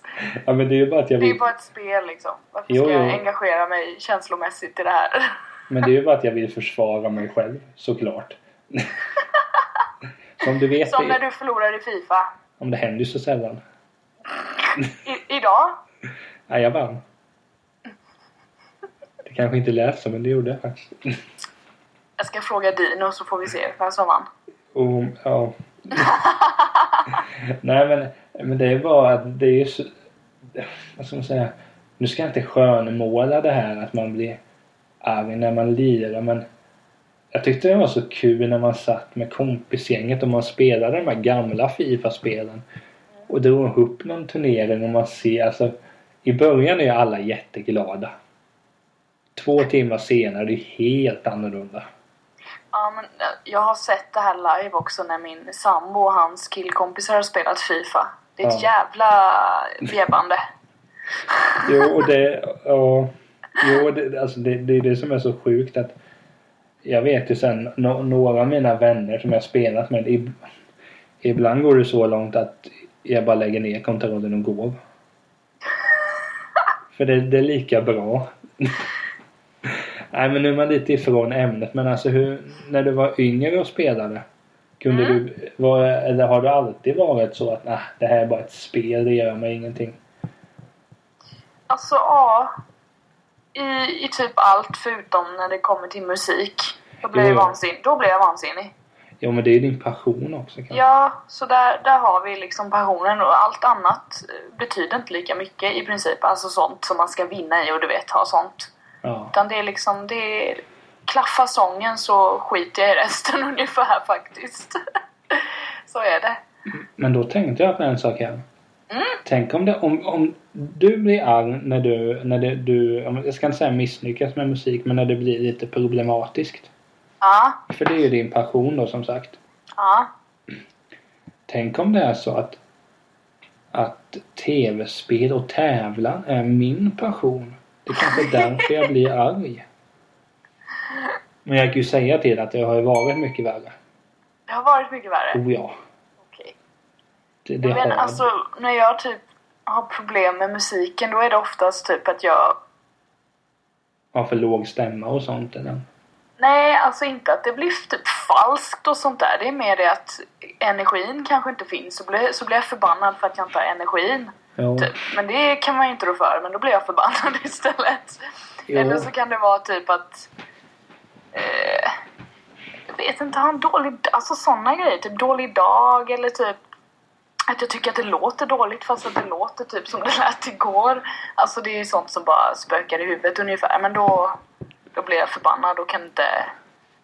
Ja men det är ju bara att jag Det är vill, bara ett spel liksom. Varför Jo, ska jag jo. engagera mig känslomässigt i det här? (laughs) men det är ju bara att jag vill försvara mig själv såklart. Som du vet, Som det, när du förlorar i Fifa. om det händer ju så sällan. I, idag? Nej, jag vann. Det kanske inte lät så, men det gjorde jag faktiskt. Jag ska fråga Dino så får vi se vem som vann. Och, ja. (laughs) Nej, men, men det är bara att det är ju så... Vad ska man säga? Nu ska jag inte skönmåla det här att man blir arg när man lirar, men jag tyckte det var så kul när man satt med kompisgänget och man spelade de här gamla Fifa-spelen och drog upp någon turnering och man ser alltså i början är alla jätteglada. Två timmar senare är det helt annorlunda. Ja, men eh, jag har sett det här live också när min sambo och hans killkompisar har spelat Fifa. Det är ett Ja. jävla vevande. Jo, (laughs) och det... Ja, jo, det, alltså det, det är det som är så sjukt att jag vet ju sen no, några av mina vänner som jag spelat med ib, ibland går det så långt att jag bara lägger ner kontrollen och går. (laughs) För det, det är lika bra. Nej men nu är man lite ifrån ämnet men alltså hur, när du var yngre och spelade kunde Mm. du, var, eller har du alltid varit så att nah, det här är bara ett spel, det gör mig ingenting? Alltså ja. I, I typ allt förutom när det kommer till musik. Då blir jag vansinnig. Då blir jag vansinnig. Jo men det är din passion också kanske. Ja, så där, där har vi liksom passionen och allt annat betyder inte lika mycket i princip. Alltså sånt som man ska vinna i och du vet, ha sånt. Ja. Utan det är liksom, det är... Klaffa sången så skiter jag i resten (laughs) ungefär faktiskt. (laughs) så är det. Men då tänkte jag på en sak här. Mm. Tänk om, det, om, om du blir arg när du, när det, du, jag ska inte säga misslyckas med musik, men när det blir lite problematiskt. Ja, För det är ju din passion då som sagt. ja. Tänk om det är så att, att tv-spel och tävlan är min passion. Det är kanske därför jag blir arg. Men jag kan ju säga till att det har ju varit mycket värre. Det har varit mycket värre. Oh ja. Okej. Det, det Men har alltså, när jag typ har problem med musiken då är det oftast typ att jag har för låg stämma och sånt eller? Nej, alltså inte att det blir typ falskt och sånt där. Det är mer det att energin kanske inte finns. Så blir, så blir jag förbannad för att jag inte har energin. Ja. Typ. Men det kan man ju inte rå för. Men då blir jag förbannad (laughs) istället. Jo. Eller så kan det vara typ att... Eh, jag vet inte, ha en dålig... Alltså såna grejer. Typ dålig dag eller typ att jag tycker att det låter dåligt fast att det låter typ som det (laughs) lät igår. Alltså det är sånt som bara spökar i huvudet ungefär. Men då, då blir jag förbannad och kan inte...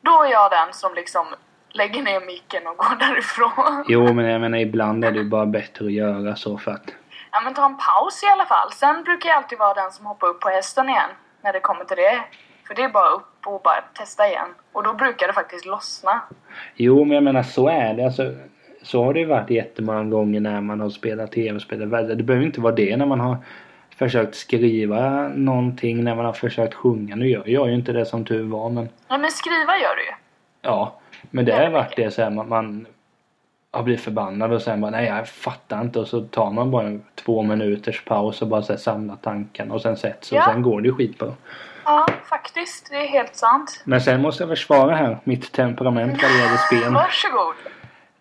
Då är jag den som liksom lägger ner micken och går (laughs) därifrån. Jo, men jag menar ibland är det ju bara bättre att göra så för att... Ja men ta en paus i alla fall. Sen brukar jag alltid vara den som hoppar upp på hästen igen. När det kommer till det. För det är bara upp och bara testa igen. Och då brukar det faktiskt lossna. Jo, men jag menar så är det. Alltså, så har det ju varit jättemånga gånger när man har spelat tv-spel. Det behöver inte vara det när man har försökt skriva någonting, när man har försökt sjunga. Nu gör jag ju inte det som tur var, men... Ja, men skriva gör du ju. Ja, men det har varit det så här, man, man har blivit förbannad och sen bara nej jag fattar inte och så tar man bara en två minuters paus och bara så här, samlar tankarna och sen sätts ja. och sen går det ju skitbra. Ja, faktiskt. Det är helt sant. Men sen måste jag försvara här mitt temperament vad det gäller spel. (laughs) Varsågod.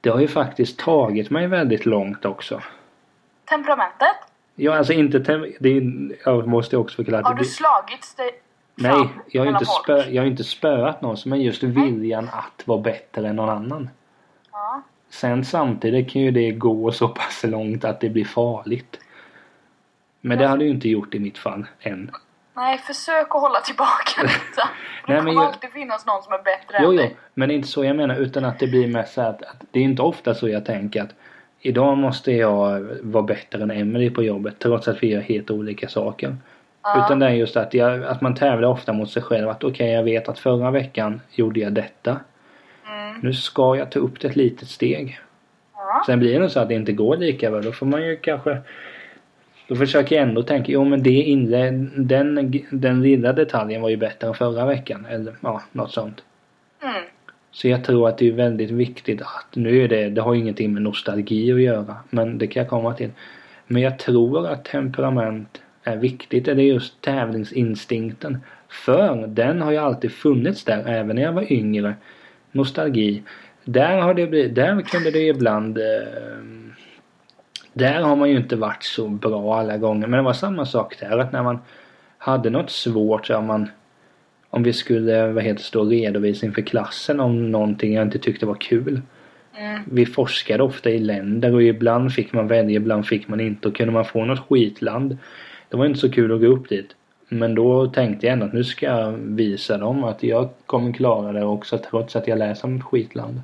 Det har ju faktiskt tagit mig väldigt långt också. Temperamentet? Ja, alltså inte tem det är, Jag måste också förklara. Har du slagits dig Nej, jag har, inte spö, jag har inte spöat någon men just viljan att vara bättre än någon annan. Ja. Sen samtidigt kan ju det gå så pass långt att det blir farligt. Men det hade ju inte gjort i mitt fall än. Nej, försök att hålla tillbaka (laughs) detta. det kommer jag... alltid finnas någon som är bättre jo, än jo, dig. men det är inte så jag menar utan att det blir mest så att, att det är inte ofta så jag tänker att idag måste jag vara bättre än Emily på jobbet trots att vi gör helt olika saker. Ja. Utan det är just att, jag, att man tävlar ofta mot sig själv. Att okej, okay, jag vet att förra veckan gjorde jag detta. Mm. Nu ska jag ta upp det ett litet steg. Ja. Sen blir det så att det inte går lika bra. Då får man ju kanske då försöker jag ändå tänka, jo men det inre, den, den lilla detaljen var ju bättre än förra veckan. Eller ja, något sånt. Mm. Så jag tror att det är väldigt viktigt att, nu är det, det har ingenting med nostalgi att göra. Men det kan jag komma till. Men jag tror att temperament är viktigt. Är det just tävlingsinstinkten. För den har ju alltid funnits där även när jag var yngre. Nostalgi. Där har det blivit, där kunde det ibland eh, där har man ju inte varit så bra alla gånger. Men det var samma sak där. Att när man hade något svårt så man om vi skulle vad heter stå redovisa inför klassen om någonting jag inte tyckte var kul. Mm. Vi forskade ofta i länder och ibland fick man välja, ibland fick man inte. Och kunde man få något skitland det var inte så kul att gå upp dit. Men då tänkte jag ändå att nu ska jag visa dem att jag kommer klara det också trots att jag läser om ett skitland.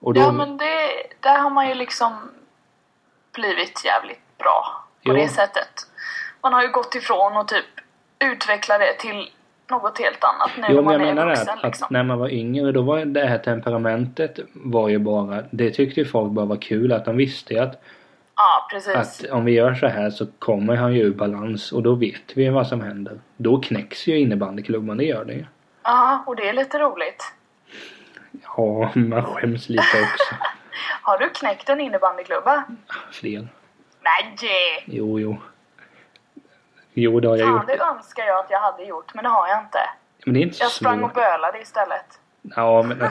Då... Ja men det, där har man ju liksom blivit jävligt bra på jo. det sättet. Man har ju gått ifrån och typ utveckla det till något helt annat nu jo, när man jag är menar vuxen. Att, liksom. att när man var yngre då var det här temperamentet var ju bara, det tyckte ju folk bara var kul att de visste att Ja, precis. Att om vi gör så här så kommer han ju ur balans och då vet vi vad som händer. Då knäcks ju innebandyklubban, det gör det ju. Ja, och det är lite roligt. Ja, man skäms lite också. (laughs) Har du knäckt en innebandyklubba? Fler. Nej! Jo, jo. Jo, det har jag Fan, gjort. det önskar jag att jag hade gjort, men det har jag inte. Men det är inte jag sprang och bölade istället. Ja, men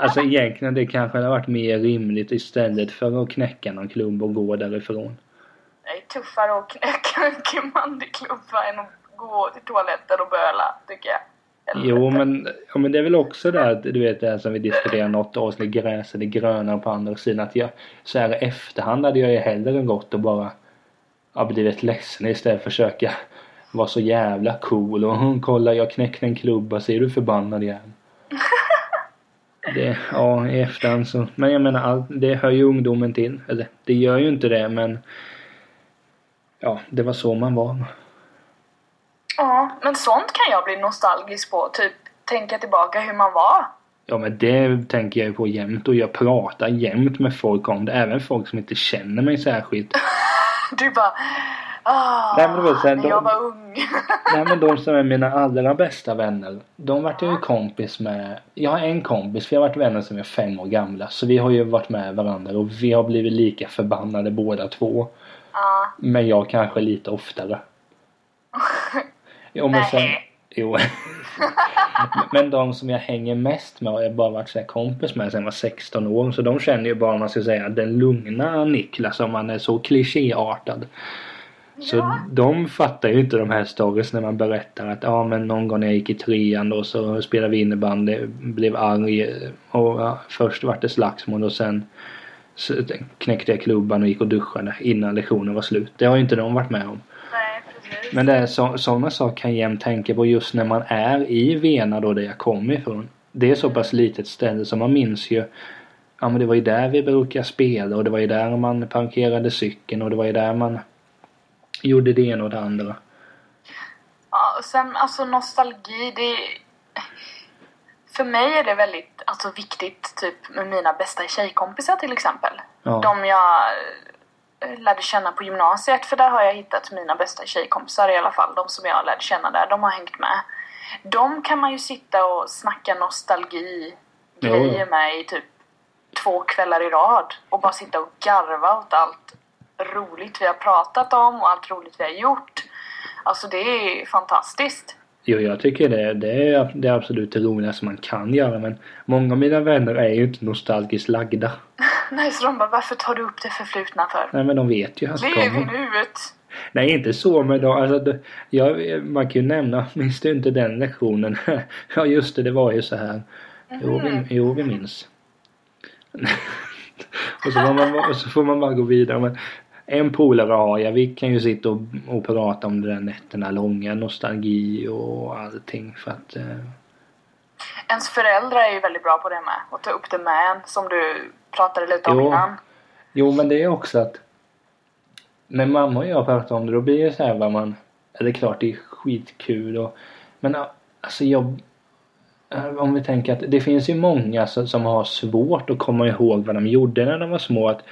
alltså egentligen det kanske hade varit mer rimligt istället för att knäcka någon klubb och gå därifrån. Det är tuffare att knäcka en bandyklubba än att gå till toaletten och böla, tycker jag. Jo men, ja, men det är väl också det att du vet det här som vi diskuterade något avsnitt gräset är grönare på andra sidan att jag så här i efterhand hade jag ju hellre gått och bara ja, blivit ledsen istället för att försöka vara så jävla cool och kolla jag knäckte en klubba, ser du förbannad igen? (laughs) Det, ja, i efterhand så. Men jag menar, all, det hör ju ungdomen till. Eller, det gör ju inte det, men... Ja, det var så man var. Ja, men sånt kan jag bli nostalgisk på. Typ tänka tillbaka hur man var. Ja, men det tänker jag ju på jämt och jag pratar jämt med folk om det. Även folk som inte känner mig särskilt. (laughs) du bara... Ah, nej, men det var så här, när de, jag var ung. (laughs) nej men de som är mina allra bästa vänner. De vart jag ju kompis med. Jag har en kompis, vi har varit vänner vi är fem år gamla. Så vi har ju varit med varandra och vi har blivit lika förbannade båda två. Ah. Men jag kanske lite oftare. Jo men sen, jo. (laughs) men de som jag hänger mest med har jag bara varit så kompis med sen jag var 16 år. Så de känner ju bara om man ska säga den lugna Niklas om man är så klichéartad. Så Ja. de fattar ju inte de här stories när man berättar att ja men någon gång när jag gick i trean då så spelade vi innebandy, blev arg och ja, först vart det slagsmål och sen knäckte jag klubban och gick och duschade innan lektionen var slut. Det har ju inte de varit med om. Nej, precis. Men det är så, sådana saker kan jag jämt tänka på just när man är i Vena då där jag kommer ifrån. Det är så pass litet ställe så man minns ju Ja men det var ju där vi brukade spela och det var ju där man parkerade cykeln och det var ju där man gjorde det ena och det andra. Ja, och sen alltså nostalgi, det... För mig är det väldigt alltså, viktigt typ med mina bästa tjejkompisar till exempel. Ja. De jag eh, lärde känna på gymnasiet, för där har jag hittat mina bästa tjejkompisar i alla fall. De som jag lärde känna där, de har hängt med. De kan man ju sitta och snacka nostalgi grejer med i typ två kvällar i rad och bara sitta och garva åt allt roligt vi har pratat om och allt roligt vi har gjort. Alltså det är fantastiskt. Jo, jag tycker det, det är det absolut det roligaste man kan göra men många av mina vänner är ju inte nostalgiskt lagda. (laughs) Nej, så de bara, varför tar du upp det förflutna för? Nej men de vet ju att det Lev i kommer. nuet! Nej inte så men då, alltså, det, jag, man kan ju nämna, (laughs) minns du inte den lektionen? (laughs) ja just det, det var ju så här. Jo, vi, jo, vi minns. och, så får man, och så får man bara gå vidare. Men en polare har jag. Vi kan ju sitta och, och prata om det där nätterna långa. Nostalgi och allting. För att... Eh, Ens föräldrar är ju väldigt bra på det med. Och ta upp det med en, som du pratade lite om Jo. innan. jo men det är också att... När mamma och jag pratar om det då blir det så här vad man... Eller det är klart det är skitkul och... Men alltså jag... eh, Om vi tänker att det finns ju många som, som har svårt att komma ihåg vad de gjorde när de var små. Att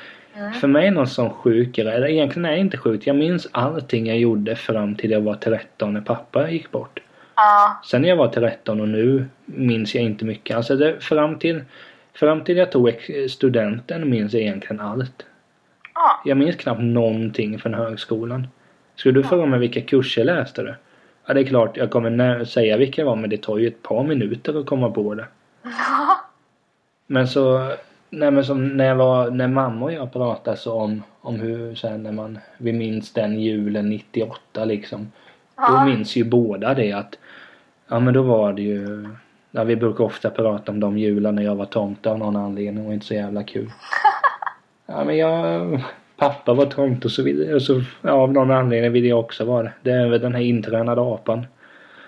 För mig är något som sjukare, eller egentligen är det inte sjukt. Jag minns allting jag gjorde fram till jag var 13 när pappa gick bort. Ja, Sen när jag var 13 och nu minns jag inte mycket. Alltså det, fram till Fram till jag tog studenten minns jag egentligen allt. ja. Jag minns knappt någonting från högskolan. Skulle du fråga mig vilka kurser läste du? Ja det är klart jag kommer säga vilka det var men det tar ju ett par minuter att komma på det. (laughs) Men så, nej men som när jag var, när mamma och jag pratade så om, om hur sen när man, vi minns den julen 98 liksom. Då Ja. minns ju båda det att, ja men då var det ju, ja vi brukar ofta prata om de jular när jag var tomte av någon anledning och inte så jävla kul. (laughs) Ja men jag, pappa var tomte och så vidare och så, ja, av någon anledning vill jag också vara det. Det är väl den här intränade apan.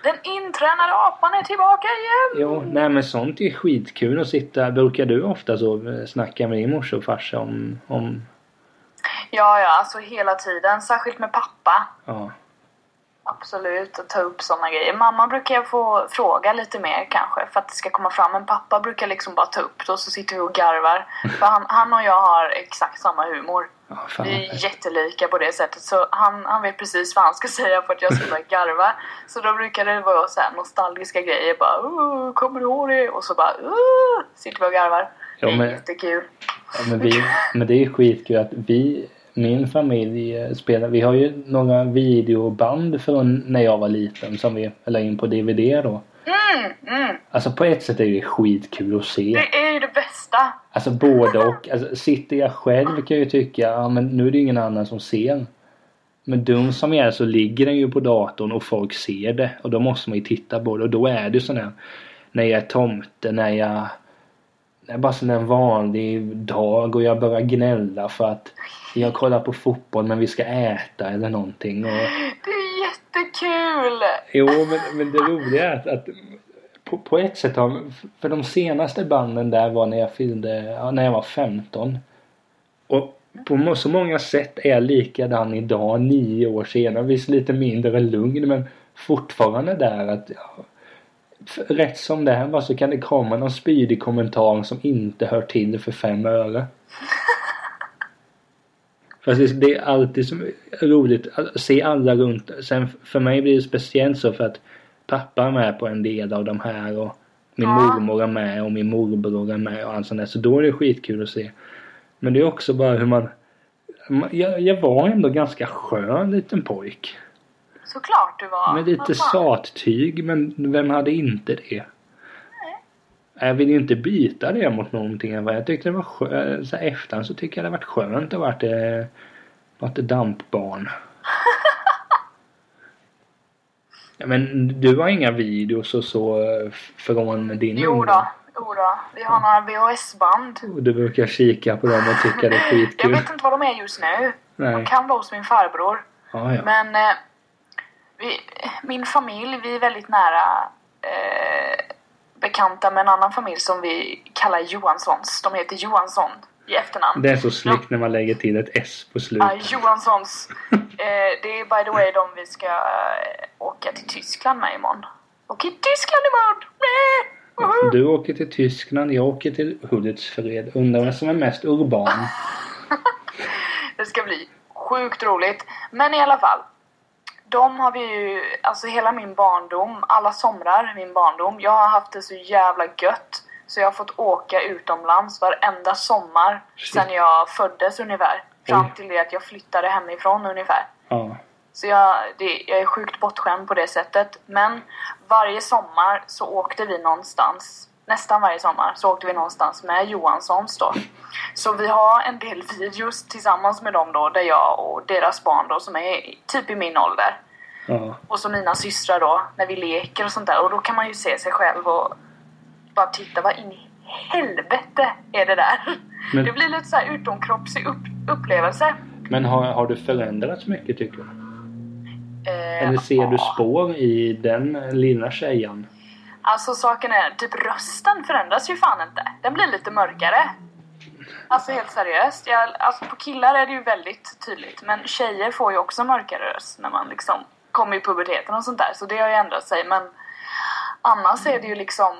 Den intränade apan är tillbaka igen! Jo, nej men sånt är skitkul att sitta. Brukar du ofta så eh, snacka med din morsa och farsa om, om Ja, ja, alltså hela tiden. Särskilt med pappa. ja. Absolut, att ta upp sådana grejer. Mamma brukar jag få fråga lite mer kanske för att det ska komma fram. Men pappa brukar liksom bara ta upp det och så sitter vi och garvar. (laughs) För han, han och jag har exakt samma humor. Ja, fan. Vi är jättelika på det sättet. Så han, han vet precis vad han ska (laughs) säga för att jag ska börja garva. Så då brukar det vara så här nostalgiska grejer. Bara "Åh, kommer du ihåg det? Och så bara sitter vi och garvar. Ja, det är men- jättekul. Ja, men, vi, men det är skitkul att vi, min familj eh, spelar, vi har ju några videoband från när jag var liten som vi la in på DVD då. Mm, mm. Alltså på ett sätt är det skitkul att se. Det är ju det bästa. Alltså både och. Alltså, sitter jag själv kan jag ju tycka, ja men nu är det ju ingen annan som ser. Men dum som jag är så ligger den ju på datorn och folk ser det. Och då måste man ju titta på det. Och då är det sån här, när jag är tomte, när jag det är bara sån en vanlig dag och jag börjar gnälla för att jag kollar på fotboll men vi ska äta eller någonting. Och, Det är jättekul! Jo, men, men det roliga är att, att på, på ett sätt har, för de senaste banden där var när jag fyllde, ja, när jag var 15. Och på så många sätt är jag likadan idag, nio år senare. Visst lite mindre lugn men fortfarande där att ja, rätt som det är så kan det komma någon spydig kommentar som inte hör till för fem öre. (laughs) Fast det är alltid så roligt att se alla runt. Sen för mig blir det speciellt så för att pappa är med på en del av de här och min Ja. mormor är med och min morbror är med och allt sånt där. Så då är det skitkul att se. Men det är också bara hur man... Jag, jag var ändå ganska skön liten pojk. Såklart du var. Med lite sattyg men vem hade inte det? Jag vill ju inte byta det mot någonting. Jag tyckte det var skönt. Så efterhand så tycker jag det varit skönt att varit, eh, varit dampbarn. (laughs) ja, men du har inga videos och så eh, från din Jo då, jo då. Vi har några VHS-band. Du brukar kika på dem och tycka det är (laughs) Jag skitkul? vet inte var de är just nu. De Nej. kan vara hos min farbror. Ja, ja. Men eh, vi, min familj, vi är väldigt nära eh, bekanta med en annan familj som vi kallar Johanssons. De heter Johansson i efternamn. Det är så snyggt när man lägger till ett S på Ja, slutet. Johanssons. (laughs) Eh, det är by the way de vi ska eh, åka till Tyskland med imorgon. Åker till Tyskland imorgon! Du åker till Tyskland, jag åker till Hultsfred. Undrar vem som är mest urban. (laughs) Det ska bli sjukt roligt. Men i alla fall. De har vi ju, alltså hela min barndom, alla somrar min barndom. Jag har haft det så jävla gött. Så jag har fått åka utomlands varenda sommar Shit. sen jag föddes ungefär. Fram till det att jag flyttade hemifrån ungefär. Ja. Så jag, det, jag är sjukt bortskämd på det sättet. Men varje sommar så åkte vi någonstans, nästan varje sommar, så åkte vi någonstans med Johanssons då. Så vi har en del videos tillsammans med dem då, där jag och deras barn då som är typ i min ålder. Ja. Och så mina systrar då, när vi leker och sånt där. Och då kan man ju se sig själv och bara titta, vad in i helvete är det där? Men- Det blir lite så här utomkroppslig upp, upplevelse. Men har, har du förändrats mycket tycker du? Eh, Eller ser du spår i den lilla tjejen? Alltså saken är, typ rösten förändras ju fan inte. Den blir lite mörkare. Alltså helt seriöst. Jag, alltså på killar är det ju väldigt tydligt. Men tjejer får ju också mörkare röst när man liksom kommer i puberteten och sånt där. Så det har ju ändrat sig. Men annars är det ju liksom...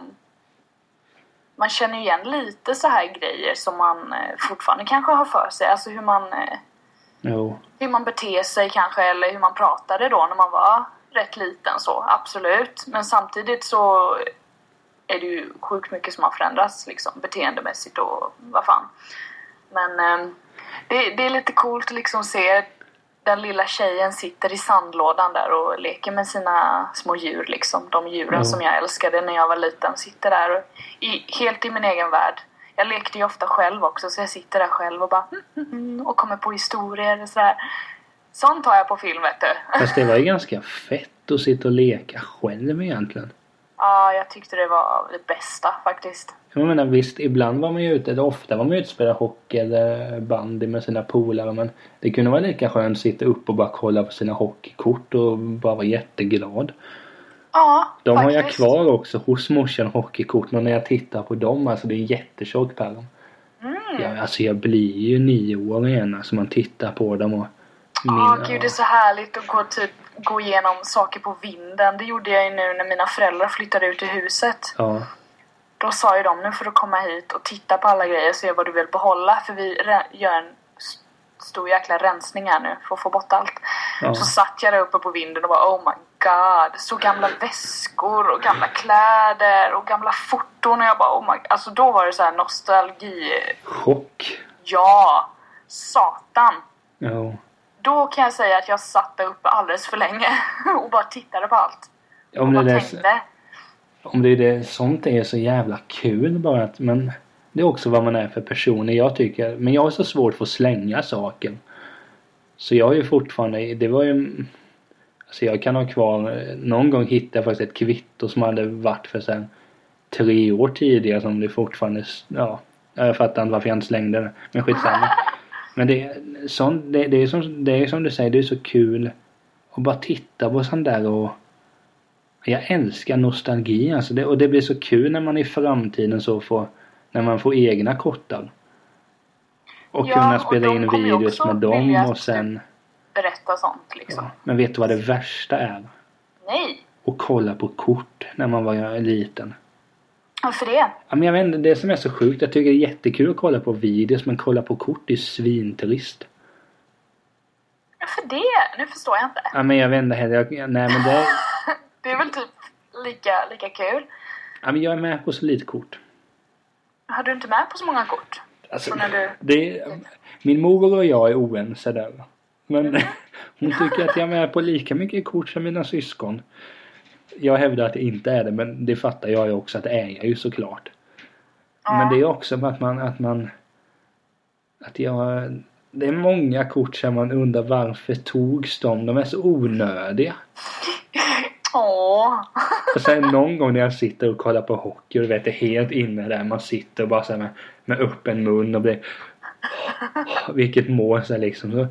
Man känner igen lite så här grejer som man eh, fortfarande kanske har för sig. Alltså hur man, eh, Jo. hur man beter sig kanske eller hur man pratade då när man var rätt liten så, absolut. Men samtidigt så är det ju sjukt mycket som har förändrats liksom beteendemässigt och vad fan. Men eh, det, det är lite coolt att liksom se den lilla tjejen sitter i sandlådan där och leker med sina små djur liksom. De djuren Ja. som jag älskade när jag var liten. Sitter där och, i, helt i min egen värld. Jag lekte ju ofta själv också så jag sitter där själv och bara och kommer på historier och sådär. Sånt har jag på film vet du. Fast det var ju (laughs) ganska fett att sitta och leka själv egentligen. Ja, jag tyckte det var det bästa faktiskt. Jag menar visst, ibland var man ju ute, eller ofta var man ju ute och spelade hockey eller bandy med sina polare men det kunde vara lika skönt att sitta upp och bara kolla på sina hockeykort och bara vara jätteglad. Ja, De har faktiskt. jag kvar också hos morsan hockeykorten och när jag tittar på dem, alltså det är en jättetjock pärm. Mm. Ja, alltså jag blir ju nio år igen alltså man tittar på dem och Ja, min- gud det är så härligt att gå, typ, gå igenom saker på vinden. Det gjorde jag ju nu när mina föräldrar flyttade ut i huset. Ja, Då sa ju de nu får du komma hit och titta på alla grejer och se vad du vill behålla för vi gör en stor jäkla rensning här nu för att få bort allt. Ja. Så satt jag där uppe på vinden och bara oh my god. Så gamla väskor och gamla kläder och gamla foton och jag bara oh my Alltså då var det så här nostalgi. chock. Ja! Satan! Ja. Då kan jag säga att jag satt där uppe alldeles för länge (laughs) och bara tittade på allt. Om och bara är tänkte. det, om det är det, sånt är så jävla kul bara att, men det är också vad man är för personer. Jag tycker, men jag har så svårt för att slänga saker. Så jag är ju fortfarande, det var ju Alltså jag kan ha kvar, någon gång hittade jag faktiskt ett kvitto som hade varit för sen tre år tidigare som det fortfarande, ja, jag fattar inte varför jag inte slängde det. Men skitsamma. (laughs) Men det, sånt, det, det, är som, det är som du säger, det är så kul att bara titta på sånt där och jag älskar nostalgi alltså. Det, och det blir så kul när man i framtiden så får, när man får egna kortar. Och Ja, kunna och spela de in videos med dem och sen Berätta sånt liksom. Ja, men vet du vad det värsta är? Nej! Att kolla på kort när man var liten. Varför det? Ja, men jag vet inte, det som är så sjukt. Jag tycker det är jättekul att kolla på videos men kolla på kort är svintrist. Varför det? Nu förstår jag inte. Ja, men jag vet inte heller. Jag, nej men det... (laughs) Det är väl typ lika, lika kul. Ja, men jag är med på så lite kort. Har du inte med på så många kort? Alltså, du... det, min mor och jag är oense där. Men (laughs) hon tycker att jag är med på lika mycket kort som mina syskon. Jag hävdar att det inte är det men det fattar jag ju också att det är jag ju såklart. Men det är också att man, att man att jag det är många kort som man undrar varför togs de? De är så onödiga. Åh! Och sen någon gång när jag sitter och kollar på hockey och du vet det är helt inne där man sitter och bara så med, med öppen mun och blir vilket mål så liksom. Så,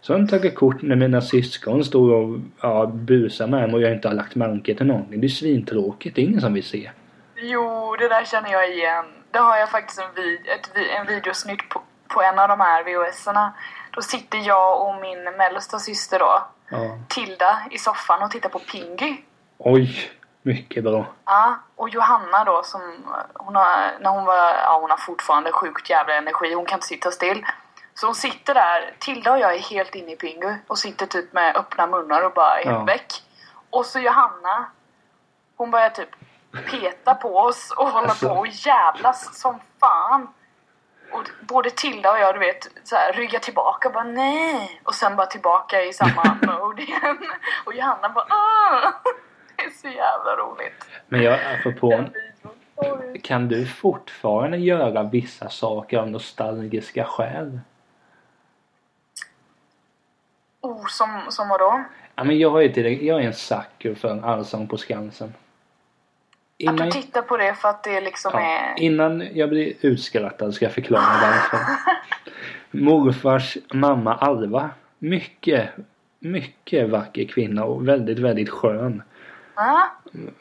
så har de tagit kort när mina syskon står och ja, busar med mig och jag inte har lagt märke till någonting. Det är svintråkigt. Det är ingen som vill se. Jo, det där känner jag igen. Det har jag faktiskt en, vid, ett, en videosnutt på, på en av de här VHS-erna. Då sitter jag och min mellersta syster då, Ja. Tilda, i soffan och tittar på Pingy. Oj, mycket bra. Ja, och Johanna då som hon har, när hon var, ja hon har fortfarande sjukt jävla energi, hon kan inte sitta still. Så hon sitter där, Tilda och jag är helt inne i Pingu och sitter typ med öppna munnar och bara Ja. väck. Och så Johanna, hon börjar typ peta på oss och hålla Alltså. på och jävlas som fan. Och både Tilda och jag du vet så här, ryggar tillbaka och bara nej. Och sen bara tillbaka i samma (laughs) mode igen. Och Johanna bara Åh! (laughs) Det är så jävla roligt. Men jag, apropå, kan du fortfarande göra vissa saker av nostalgiska skäl? Oh, som, som vadå? Ja, men jag, är till, jag är en sucker för Allsång på Skansen. Att Innan, du tittar på det för att det liksom ja, är... innan jag blir utskrattad ska jag förklara varför. (laughs) Morfars mamma Alva. Mycket, mycket vacker kvinna och väldigt, väldigt skön. Ja,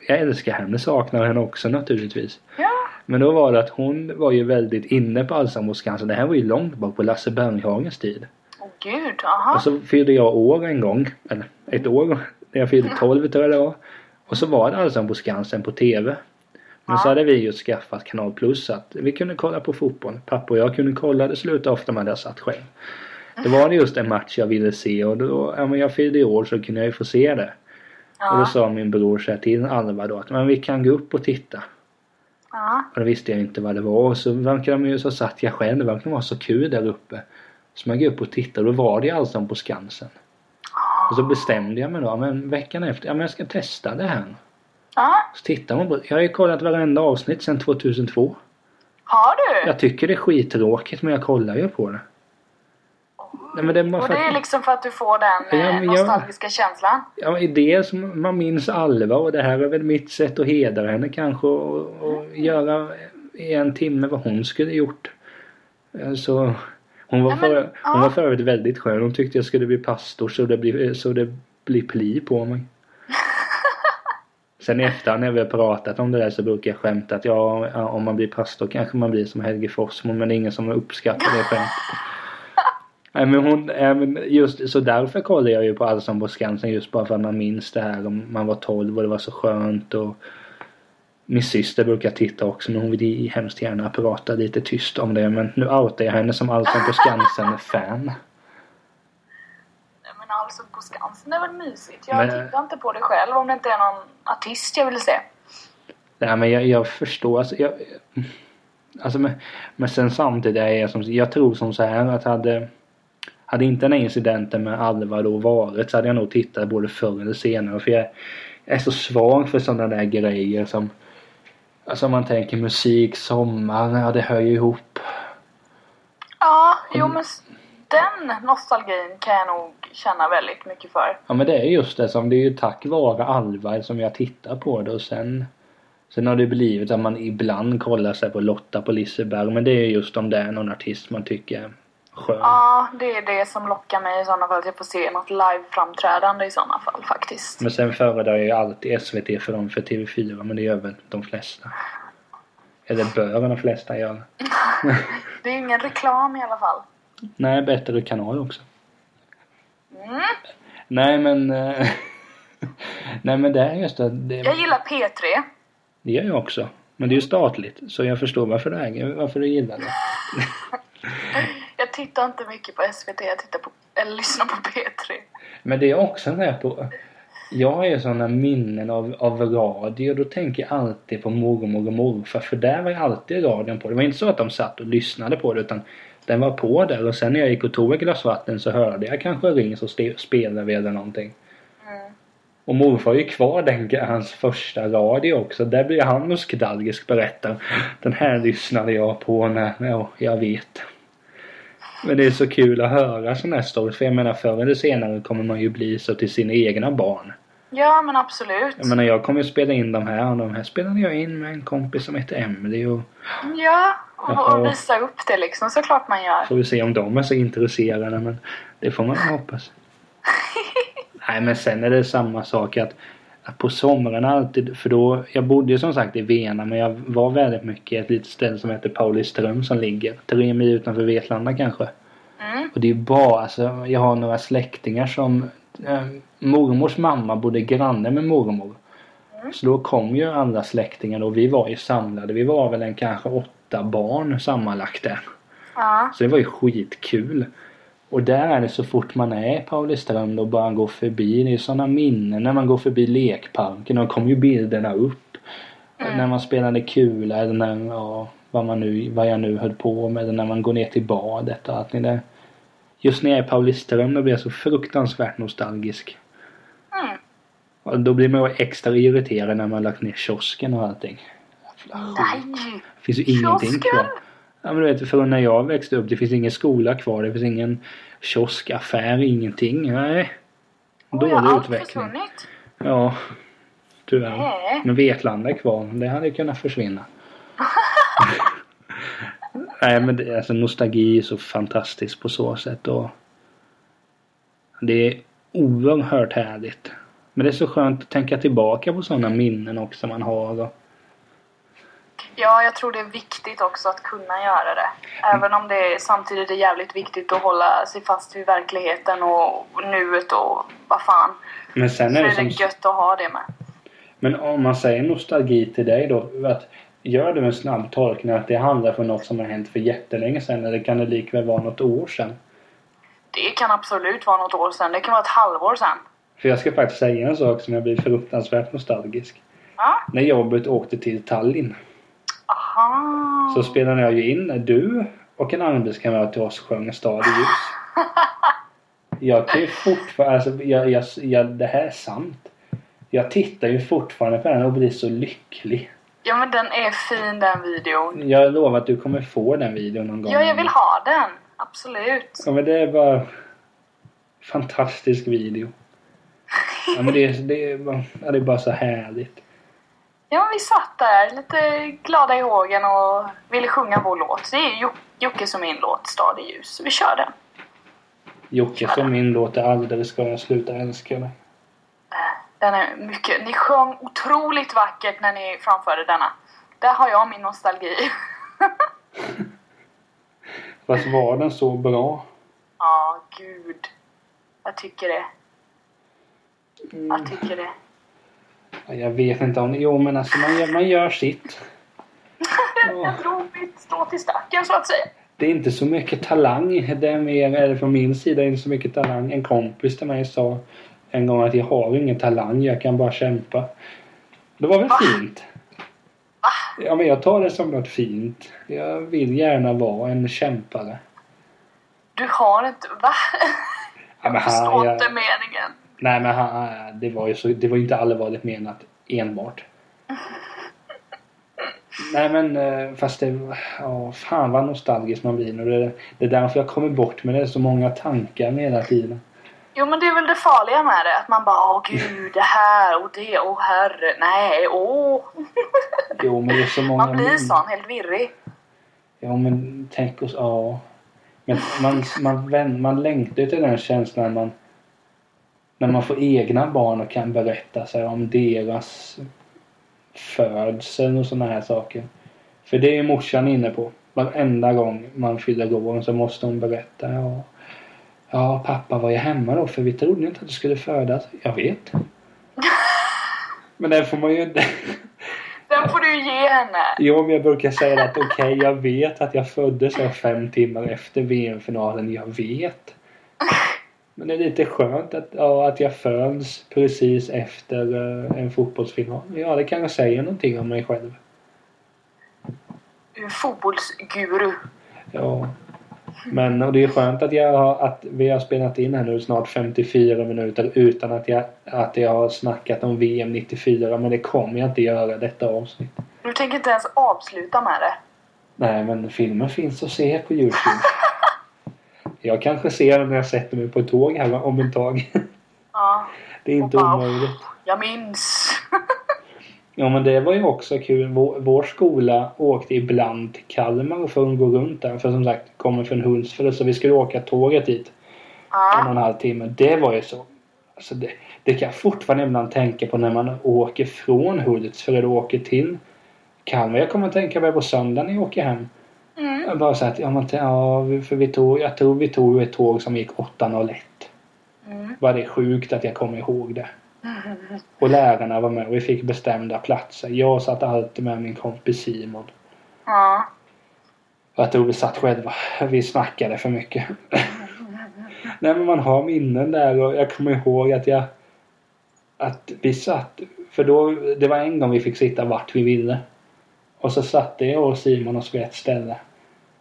Jag älskar henne, saknar henne också naturligtvis. ja. Men då var det att hon var ju väldigt inne på Allsång på Skansen. Det här var ju långt bak på Lasse Berghagens tid. Åh gud, aha. Och så fyllde jag år en gång. Eller ett år. När jag fyllde (laughs) 12 tror jag det var. Och så var det Allsång på Skansen på TV. Men så Ja. hade vi ju skaffat Kanal Plus så att vi kunde kolla på fotboll. Pappa och jag kunde kolla. Det slutade ofta med att jag satt själv. Det var det just en match jag ville se och då, ja men jag fyllde år så kunde jag ju få se det. Och då Ja, sa min bror så här till Alva då att men vi kan gå upp och titta. ja. Och då visste jag inte vad det var. Och så verkade de ju så satt jag själv. Det verkade vara så kul där uppe. Så man gick upp och tittade och då var det Allsång på Skansen. Och så bestämde jag mig då, men veckan efter, ja men jag ska testa det här. Ja, Så tittar man på Jag har ju kollat varenda avsnitt sedan 2002. har du? Jag tycker det är skittråkigt men jag kollar ju på det. Nej men det är Och det är att, liksom för att du får den Ja, eh, jag- nostalgiska känslan? ja, men dels man minns Alva och det här är väl mitt sätt att hedra henne kanske och, och göra i en timme vad hon skulle gjort. Eh, Så hon var, Ja, men, för, hon ja. var för övrigt väldigt skön. Hon tyckte jag skulle bli pastor så det blir, så det blir pli på mig. (laughs) Sen i efterhand när vi har pratat om det där så brukar jag skämta att ja, om man blir pastor kanske man blir som Helge Fossmo men det är ingen som uppskattar det skämtet. (laughs) Nej men hon, äh, men just så därför kollar jag ju på Allsång på Skansen just bara för att man minns det här om man var 12 och det var så skönt och min syster brukar titta också men hon vill hemskt gärna prata lite tyst om det men nu outar jag henne som Allsång på Skansen-fan. Men alltså på Skansen är väl mysigt? Jag Men- tittar inte på det själv om det inte är någon artist jag vill se. Nej men jag, jag förstår alltså, jag, alltså men, men sen samtidigt är jag som, jag tror som så här att hade hade inte den här incidenten med Alva då varit så hade jag nog tittat både förr eller senare för jag är så svag för sådana där grejer som Alltså om man tänker musik, sommar, ja det hör ju ihop. Ja, jo men den nostalgin kan jag nog känna väldigt mycket för. Ja men det är just det som det är ju tack vare Alva som jag tittar på det och sen Sen har det blivit att man ibland kollar sig på Lotta på Liseberg men det är just om det är någon artist man tycker skön. Ja, det är det som lockar mig i sådana fall. Att jag får se något live-framträdande i sådana fall faktiskt. Men sen föredrar jag ju alltid SVT för dem för TV4 men det gör väl de flesta. Eller bör de flesta göra. (laughs) Det är ingen reklam i alla fall. Nej, bättre kanal också. Mm. Nej men... eh, (laughs) Nej men det är just det. Det, Jag gillar P3. det gör jag också. Men det är ju statligt. Så jag förstår varför du äger, varför du gillar det. (laughs) Jag tittar inte mycket på SVT, jag tittar på, eller lyssnar på P3. Men det är också en där på... Jag har ju sådana minnen av, av radio. Då tänker jag alltid på mormor och morfar. För där var ju alltid radion på. Det var inte så att de satt och lyssnade på det utan den var på där. Och sen när jag gick och tog ett glas vatten så hörde jag kanske ring så spelade vi eller någonting. Mm. Och morfar är ju kvar den, hans första radio också. Där blir han nostalgisk berättar. Den här lyssnade jag på när, ja, jag vet. Men det är så kul att höra sådana här stories. För jag menar förr eller senare kommer man ju bli så till sina egna barn. Ja, men absolut. Jag menar jag kommer ju spela in de här och de här spelade jag in med en kompis som heter Emily och Ja, och, visa upp det liksom. Såklart man gör. får vi se om de är så intresserade men det får man hoppas. (laughs) Nej men sen är det samma sak att på sommaren alltid, för då, jag bodde ju som sagt i Vena men jag var väldigt mycket i ett litet ställe som heter Pauliström som ligger tre mil utanför Vetlanda kanske. Mm. Och det är bara, alltså jag har några släktingar som eh, mormors mamma bodde granne med mormor. Mm. Så då kom ju andra släktingar och vi var ju samlade. Vi var väl en kanske åtta barn sammanlagt där. Ja. Så det var ju skitkul. Och där är det så fort man är i Pauliström och bara går förbi. Det är ju sådana minnen när man går förbi lekparken. Och kommer ju bilderna upp. Mm. När man spelade kula eller när, ja, vad, man nu, vad jag nu höll på med. Eller när man går ner till badet och allt det där. Just när jag är i Pauliström då blir jag så fruktansvärt nostalgisk. Mm. Och då blir man ju extra irriterad när man lagt ner kiosken och allting. Jävla skit. Det finns ju ingenting kvar. Ja men du vet, för när jag växte upp, det finns ingen skola kvar, det finns ingen kioskaffär, ingenting. Nej. Oj, Dålig har allt utveckling. försvunnit? Ja. Tyvärr. Nej. Men Vetlanda är kvar. Det hade kunnat försvinna. (laughs) Nej men det, alltså nostalgi är så fantastiskt på så sätt och det är oerhört härligt. Men det är så skönt att tänka tillbaka på sådana minnen också man har. Och, Ja, jag tror det är viktigt också att kunna göra det. Även om det är, samtidigt är jävligt viktigt att hålla sig fast vid verkligheten och nuet och vad fan. men sen Så är är det som... det gött att ha det med. Men om man säger nostalgi till dig då. Att, gör du en snabb tolkning att det handlar om något som har hänt för jättelänge sedan eller kan det likväl vara något år sedan? Det kan absolut vara något år sedan. Det kan vara ett halvår sedan. För jag ska faktiskt säga en sak som jag blir fruktansvärt nostalgisk. Ja. När jobbet åkte till Tallinn Aha. så spelade jag ju in när du och en arbetskamrat till oss sjöng Stad i ljus. (laughs) Jag kan ju fortfarande, alltså jag, jag, jag, det här är sant. Jag tittar ju fortfarande på den och blir så lycklig. Ja, men den är fin den videon. Jag lovar att du kommer få den videon någon gång. Ja, jag vill ha den. Absolut. Ja men det är bara fantastisk video. Ja men det är, det är, bara, det är bara så härligt. Ja, vi satt där lite glada i hågen och ville sjunga vår låt. Det är Jo- Jockes och min låt, Stad i ljus. Vi kör den. Jocke som min låt är aldrig ska jag sluta älska dig. Den är mycket... Ni sjöng otroligt vackert när ni framförde denna. Där har jag min nostalgi. (laughs) Fast var den så bra? Ja, gud. Jag tycker det. Mm. Jag tycker det. Ja, Jag vet inte om... Jo men alltså man gör, man gör sitt. Drog mitt strå till stacken så att säga. Det är inte så mycket talang. Det är mer, eller från min sida, inte så mycket talang. En kompis till mig sa en gång att jag har ingen talang, jag kan bara kämpa. Det var väl Va? fint? Ja men jag tar det som något fint. Jag vill gärna vara en kämpare. Du har inte... Va? Ja, Jag förstår jag, inte meningen. Nej men han, det var ju så, det var inte allvarligt menat enbart. (laughs) Nej men eh, fast det, ja fan vad nostalgisk man blir nu. Det, det är därför jag kommer bort med det. så många tankar med hela tiden. Jo men det är väl det farliga med det. Att man bara åh gud det här och det, åh herre, nej, åh. Jo men det är så många Man blir sån, helt virrig. Ja men tänk oss, ja. Men man, man, vän, man längtar till den känslan man när man får egna barn och kan berätta sig om deras födsel och sådana här saker. För det är morsan inne på. Varenda gång man fyller år så måste hon berätta. Ja, ja, pappa var ju hemma då för vi trodde inte att du skulle födas. Jag vet. (laughs) Men den får man ju inte... Den får du ge henne. Jo, men jag brukar säga att okej, jag vet att jag föddes här fem timmar efter VM-finalen. Jag vet. (laughs) Men det är lite skönt att, ja, att jag föds precis efter eh, en fotbollsfinal. Ja, det kan jag säga någonting om mig själv. Du är fotbollsguru. Ja. Men och det är skönt att, jag har, att vi har spelat in här nu snart 54 minuter utan att jag, att jag har snackat om VM 94. Men det kommer jag inte göra detta avsnitt. Du tänker inte ens avsluta med det. Nej, men filmen finns att se på Youtube. (laughs) Jag kanske ser den när jag sätter mig på ett tåg här om ett tag. (laughs) Ja, Det är inte bara, omöjligt. jag minns. (laughs) Ja, men det var ju också kul. Vår, vår skola åkte ibland till Kalmar för att gå runt där. För som sagt, kommer från Hultsfred så vi skulle åka tåget dit. En och Ja, en halv timme. Det var ju så. Alltså det, det kan jag fortfarande ibland tänka på när man åker från Hultsfred och åker till Kalmar. Jag kommer att tänka på det på söndag när jag åker hem. Mm. Bara så att, ja, men, ja, för vi tog, jag tror vi tog ett tåg som gick 8.01. Mm. Var det sjukt att jag kommer ihåg det. (laughs) Och lärarna var med och vi fick bestämda platser. Jag satt alltid med min kompis Simon. Ja. Och jag tror vi satt själva. Vi snackade för mycket. (laughs) Nej men man har minnen där och jag kommer ihåg att jag... Att vi satt... För då, det var en gång vi fick sitta vart vi ville. Och så satte jag och Simon oss vid ett ställe.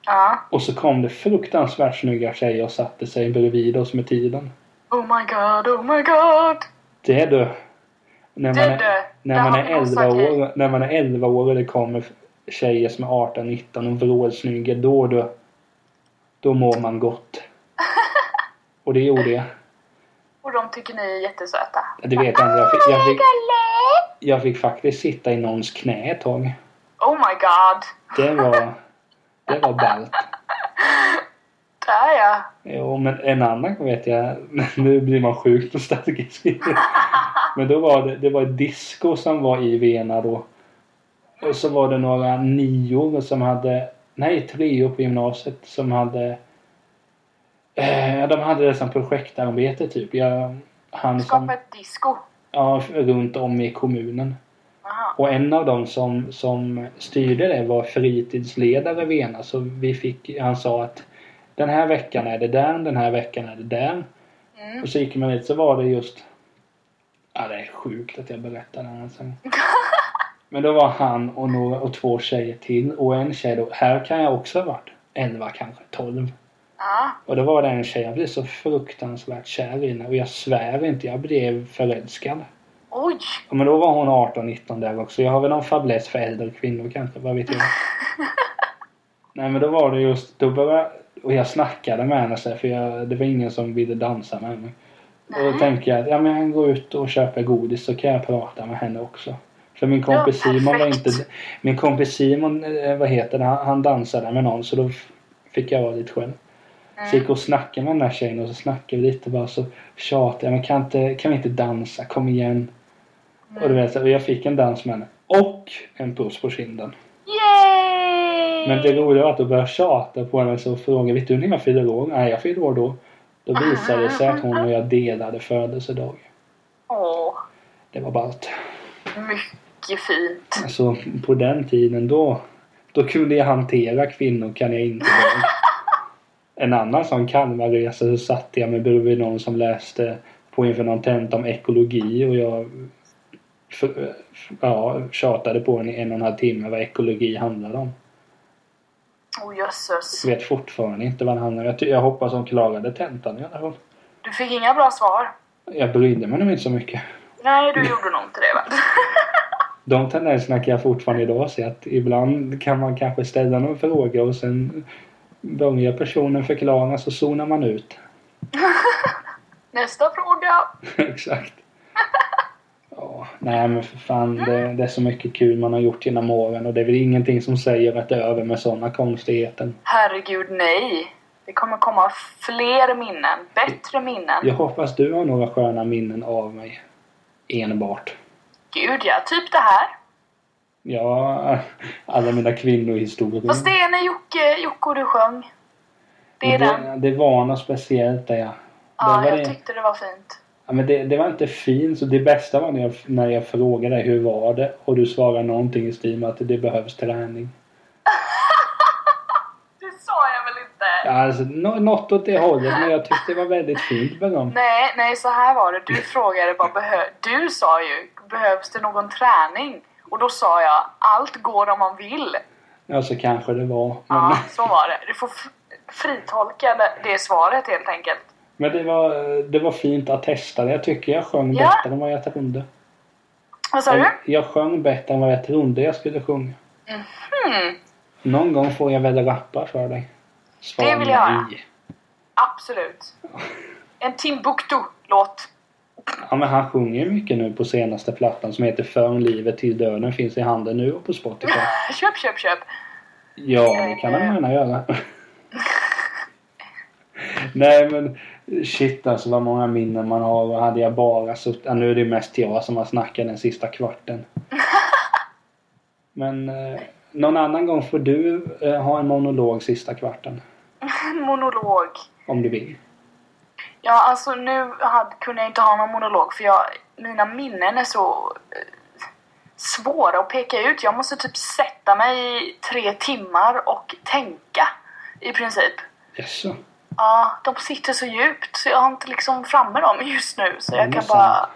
Ja. Och så kom det fruktansvärt snygga tjejer och satte sig bredvid oss med tiden. Oh my god, oh my god. Det du. När Det man är, när Där man är vi 11 Osaka. år, när man är 11 år och det kommer tjejer som är 18, 19 och vrålsnygga, då du. Då mår man gott. (laughs) Och det gjorde jag. Och de tycker ni är jättesöta. Det vet jag inte. Jag fick, jag fick, jag fick faktiskt sitta i någons knä ett tag. Oh my god. Det var... Det var ballt. Där ja. Jo, men en annan gång vet jag... Nu blir man sjukt nostalgisk. Men då var det, det var ett disco som var i Vena då. Och så var det några nior som hade... Nej, treor på gymnasiet som hade... Eh, de hade det som projektarbete typ. Jag, han Skapa som... ett disco. Ja, runt om i kommunen. Aha. Och en av dem som, som styrde det var fritidsledare Vena. Så vi fick, han sa att den här veckan är det där, den här veckan är det där. Mm. Och så gick man dit så var det just... Ja, det är sjukt att jag berättar det här sen. (laughs) Men då var han och, några, och två tjejer till. Och en tjej då, här kan jag också ha varit 11 kanske, 12. Ja. Och då var det en tjej jag blev så fruktansvärt kär i henne. Och jag svär inte, jag blev förälskad. Oj. Ja, men då var hon 18-19 där också. Jag har väl någon fäbless för äldre kvinnor kanske, vad vet jag. (laughs) Nej men då var det just, då började, och jag snackade med henne så här, för jag, det var ingen som ville dansa med mig. Och då tänkte jag att ja, men jag går ut och köper godis så kan jag prata med henne också. För min kompis Simon var inte... Min kompis Simon, eh, vad heter det, han, han dansade med någon så då fick jag vara lite själv. Så jag gick och snackade med den här tjejen och så snackade vi lite bara så tjatade jag men kan, inte, kan vi inte dansa? Kom igen. Och, du vet, och jag fick en dans med henne. Och en puss på kinden. Yay! Men det roliga var att då började jag tjata på henne så frågade vet du när jag fyller år? Nej jag fyller år då. Då visade det sig att hon och jag delade födelsedag. Åh, Det var ballt. mycket fint. Alltså på den tiden då, då kunde jag hantera kvinnor kan jag inte. (laughs) En annan sån Kalmarresa så satt jag med bredvid någon som läste på inför någon tenta om ekologi och jag för, ja, tjatade på henne i en och en halv timme vad ekologi handlade om. Oh jösses. Vet fortfarande inte vad det handlar om. Jag, jag hoppas hon klarade tentan i alla fall. Du fick inga bra svar. Jag brydde mig nog inte så mycket. Nej, du gjorde nog inte det va? (laughs) De tendenserna kan jag fortfarande idag se att ibland kan man kanske ställa någon fråga och sen börjar personen förklara så zonar man ut. (laughs) Nästa fråga. (laughs) Exakt. Nej men för fan det, det är så mycket kul man har gjort genom åren och det är väl ingenting som säger att det är över med sådana konstigheter. Herregud, nej. Det kommer komma fler minnen. Bättre minnen. Jag hoppas du har några sköna minnen av mig. Enbart. Gud ja, typ det här. Ja, alla mina kvinnohistorier. Fast det är när Jocke, Jocke och du sjöng. Det är den. det, det var något speciellt där ja. Ja, det jag det. tyckte det var fint. Ja, men det, det var inte fint. Så det bästa var när jag, när jag frågade hur var det och du svarade någonting i stil med att det behövs träning. (laughs) Det sa jag väl inte? Ja, alltså, nå- något åt det hållet men jag tyckte det var väldigt fint beröm. Nej, nej, så här var det. Du frågade bara behö- Du sa ju, behövs det någon träning? Och då sa jag, allt går om man vill. Ja, så kanske det var. Men, Ja, så var det. Du får fritolka det, det svaret helt enkelt. Men det, var, det var fint att testa det. Jag tycker jag sjöng Ja. bättre än vad jag trodde. Vad sa du? Jag sjöng bättre än vad jag trodde jag skulle sjunga. Hmm, Någon gång får jag väl rappa för dig. Svara Det vill jag nej. absolut. En Timbuktu-låt. Ja, men han sjunger ju mycket nu på senaste plattan som heter För livet till döden. Finns i handen nu och på Spotify. (laughs) Köp, köp, köp. Ja, det kan han gärna göra. (laughs) Nej men shit alltså vad många minnen man har. Och hade jag bara suttit... Ja, nu är det mest jag som har snackat den sista kvarten. (laughs) Men eh, Någon annan gång får du eh, ha en monolog sista kvarten. Monolog. Om du vill. Ja, alltså nu hade, kunde jag inte ha någon monolog för jag, mina minnen är så eh, svåra att peka ut. Jag måste typ sätta mig i tre timmar och tänka i princip. Jaså? Ja, de sitter så djupt så jag har inte liksom framme dem just nu så Ja, jag kan bara...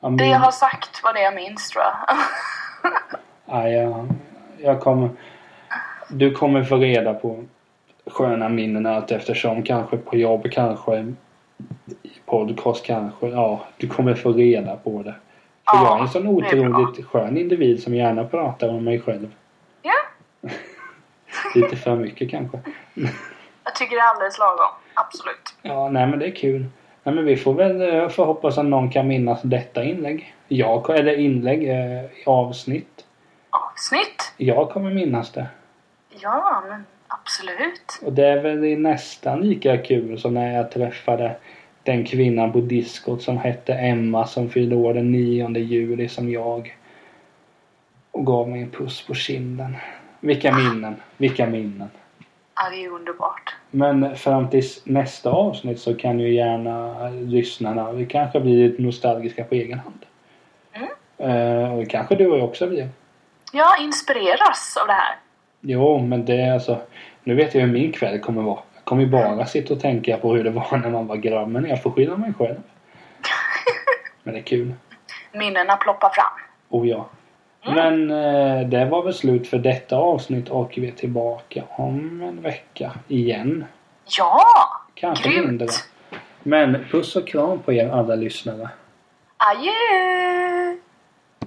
Ja, Det jag har sagt var det jag minns tror jag. (laughs) Ja, jag, jag kommer... Du kommer få reda på sköna minnen allt eftersom. Kanske på jobb, kanske i podcast, kanske. Ja, du kommer få reda på det. För Ja, jag är en sån otroligt skön individ som gärna pratar om mig själv. ja, (laughs) Lite för mycket kanske. (laughs) jag tycker det är alldeles lagom. Absolut. Ja, nej men det är kul. Nej men vi får väl eh, få hoppas att någon kan minnas detta inlägg. Jag, eller inlägg, eh, avsnitt. Avsnitt? Jag kommer minnas det. Ja, men absolut. Och det är väl nästan lika kul som när jag träffade den kvinnan på diskot som hette Emma som fyllde år den 9 juli som jag. Och gav mig en puss på kinden. Vilka minnen, vilka minnen. Ja, det är underbart. Men fram tills nästa avsnitt så kan ju gärna lyssnarna, vi kanske blir lite nostalgiska på egen hand. Mm. Eh, och kanske du och jag också blir. Jag inspireras av det här. Jo, men det är alltså... Nu vet jag hur min kväll kommer vara. Jag kommer ju bara sitta och tänka på hur det var när man var grabb. Men jag får skylla mig själv. (laughs) Men det är kul. Minnena ploppar fram. Oh ja. Men eh, det var väl slut för detta avsnitt och vi är tillbaka om en vecka igen. Ja! Kanske Grymt. mindre. Men puss och kram på er alla lyssnare. Adjö!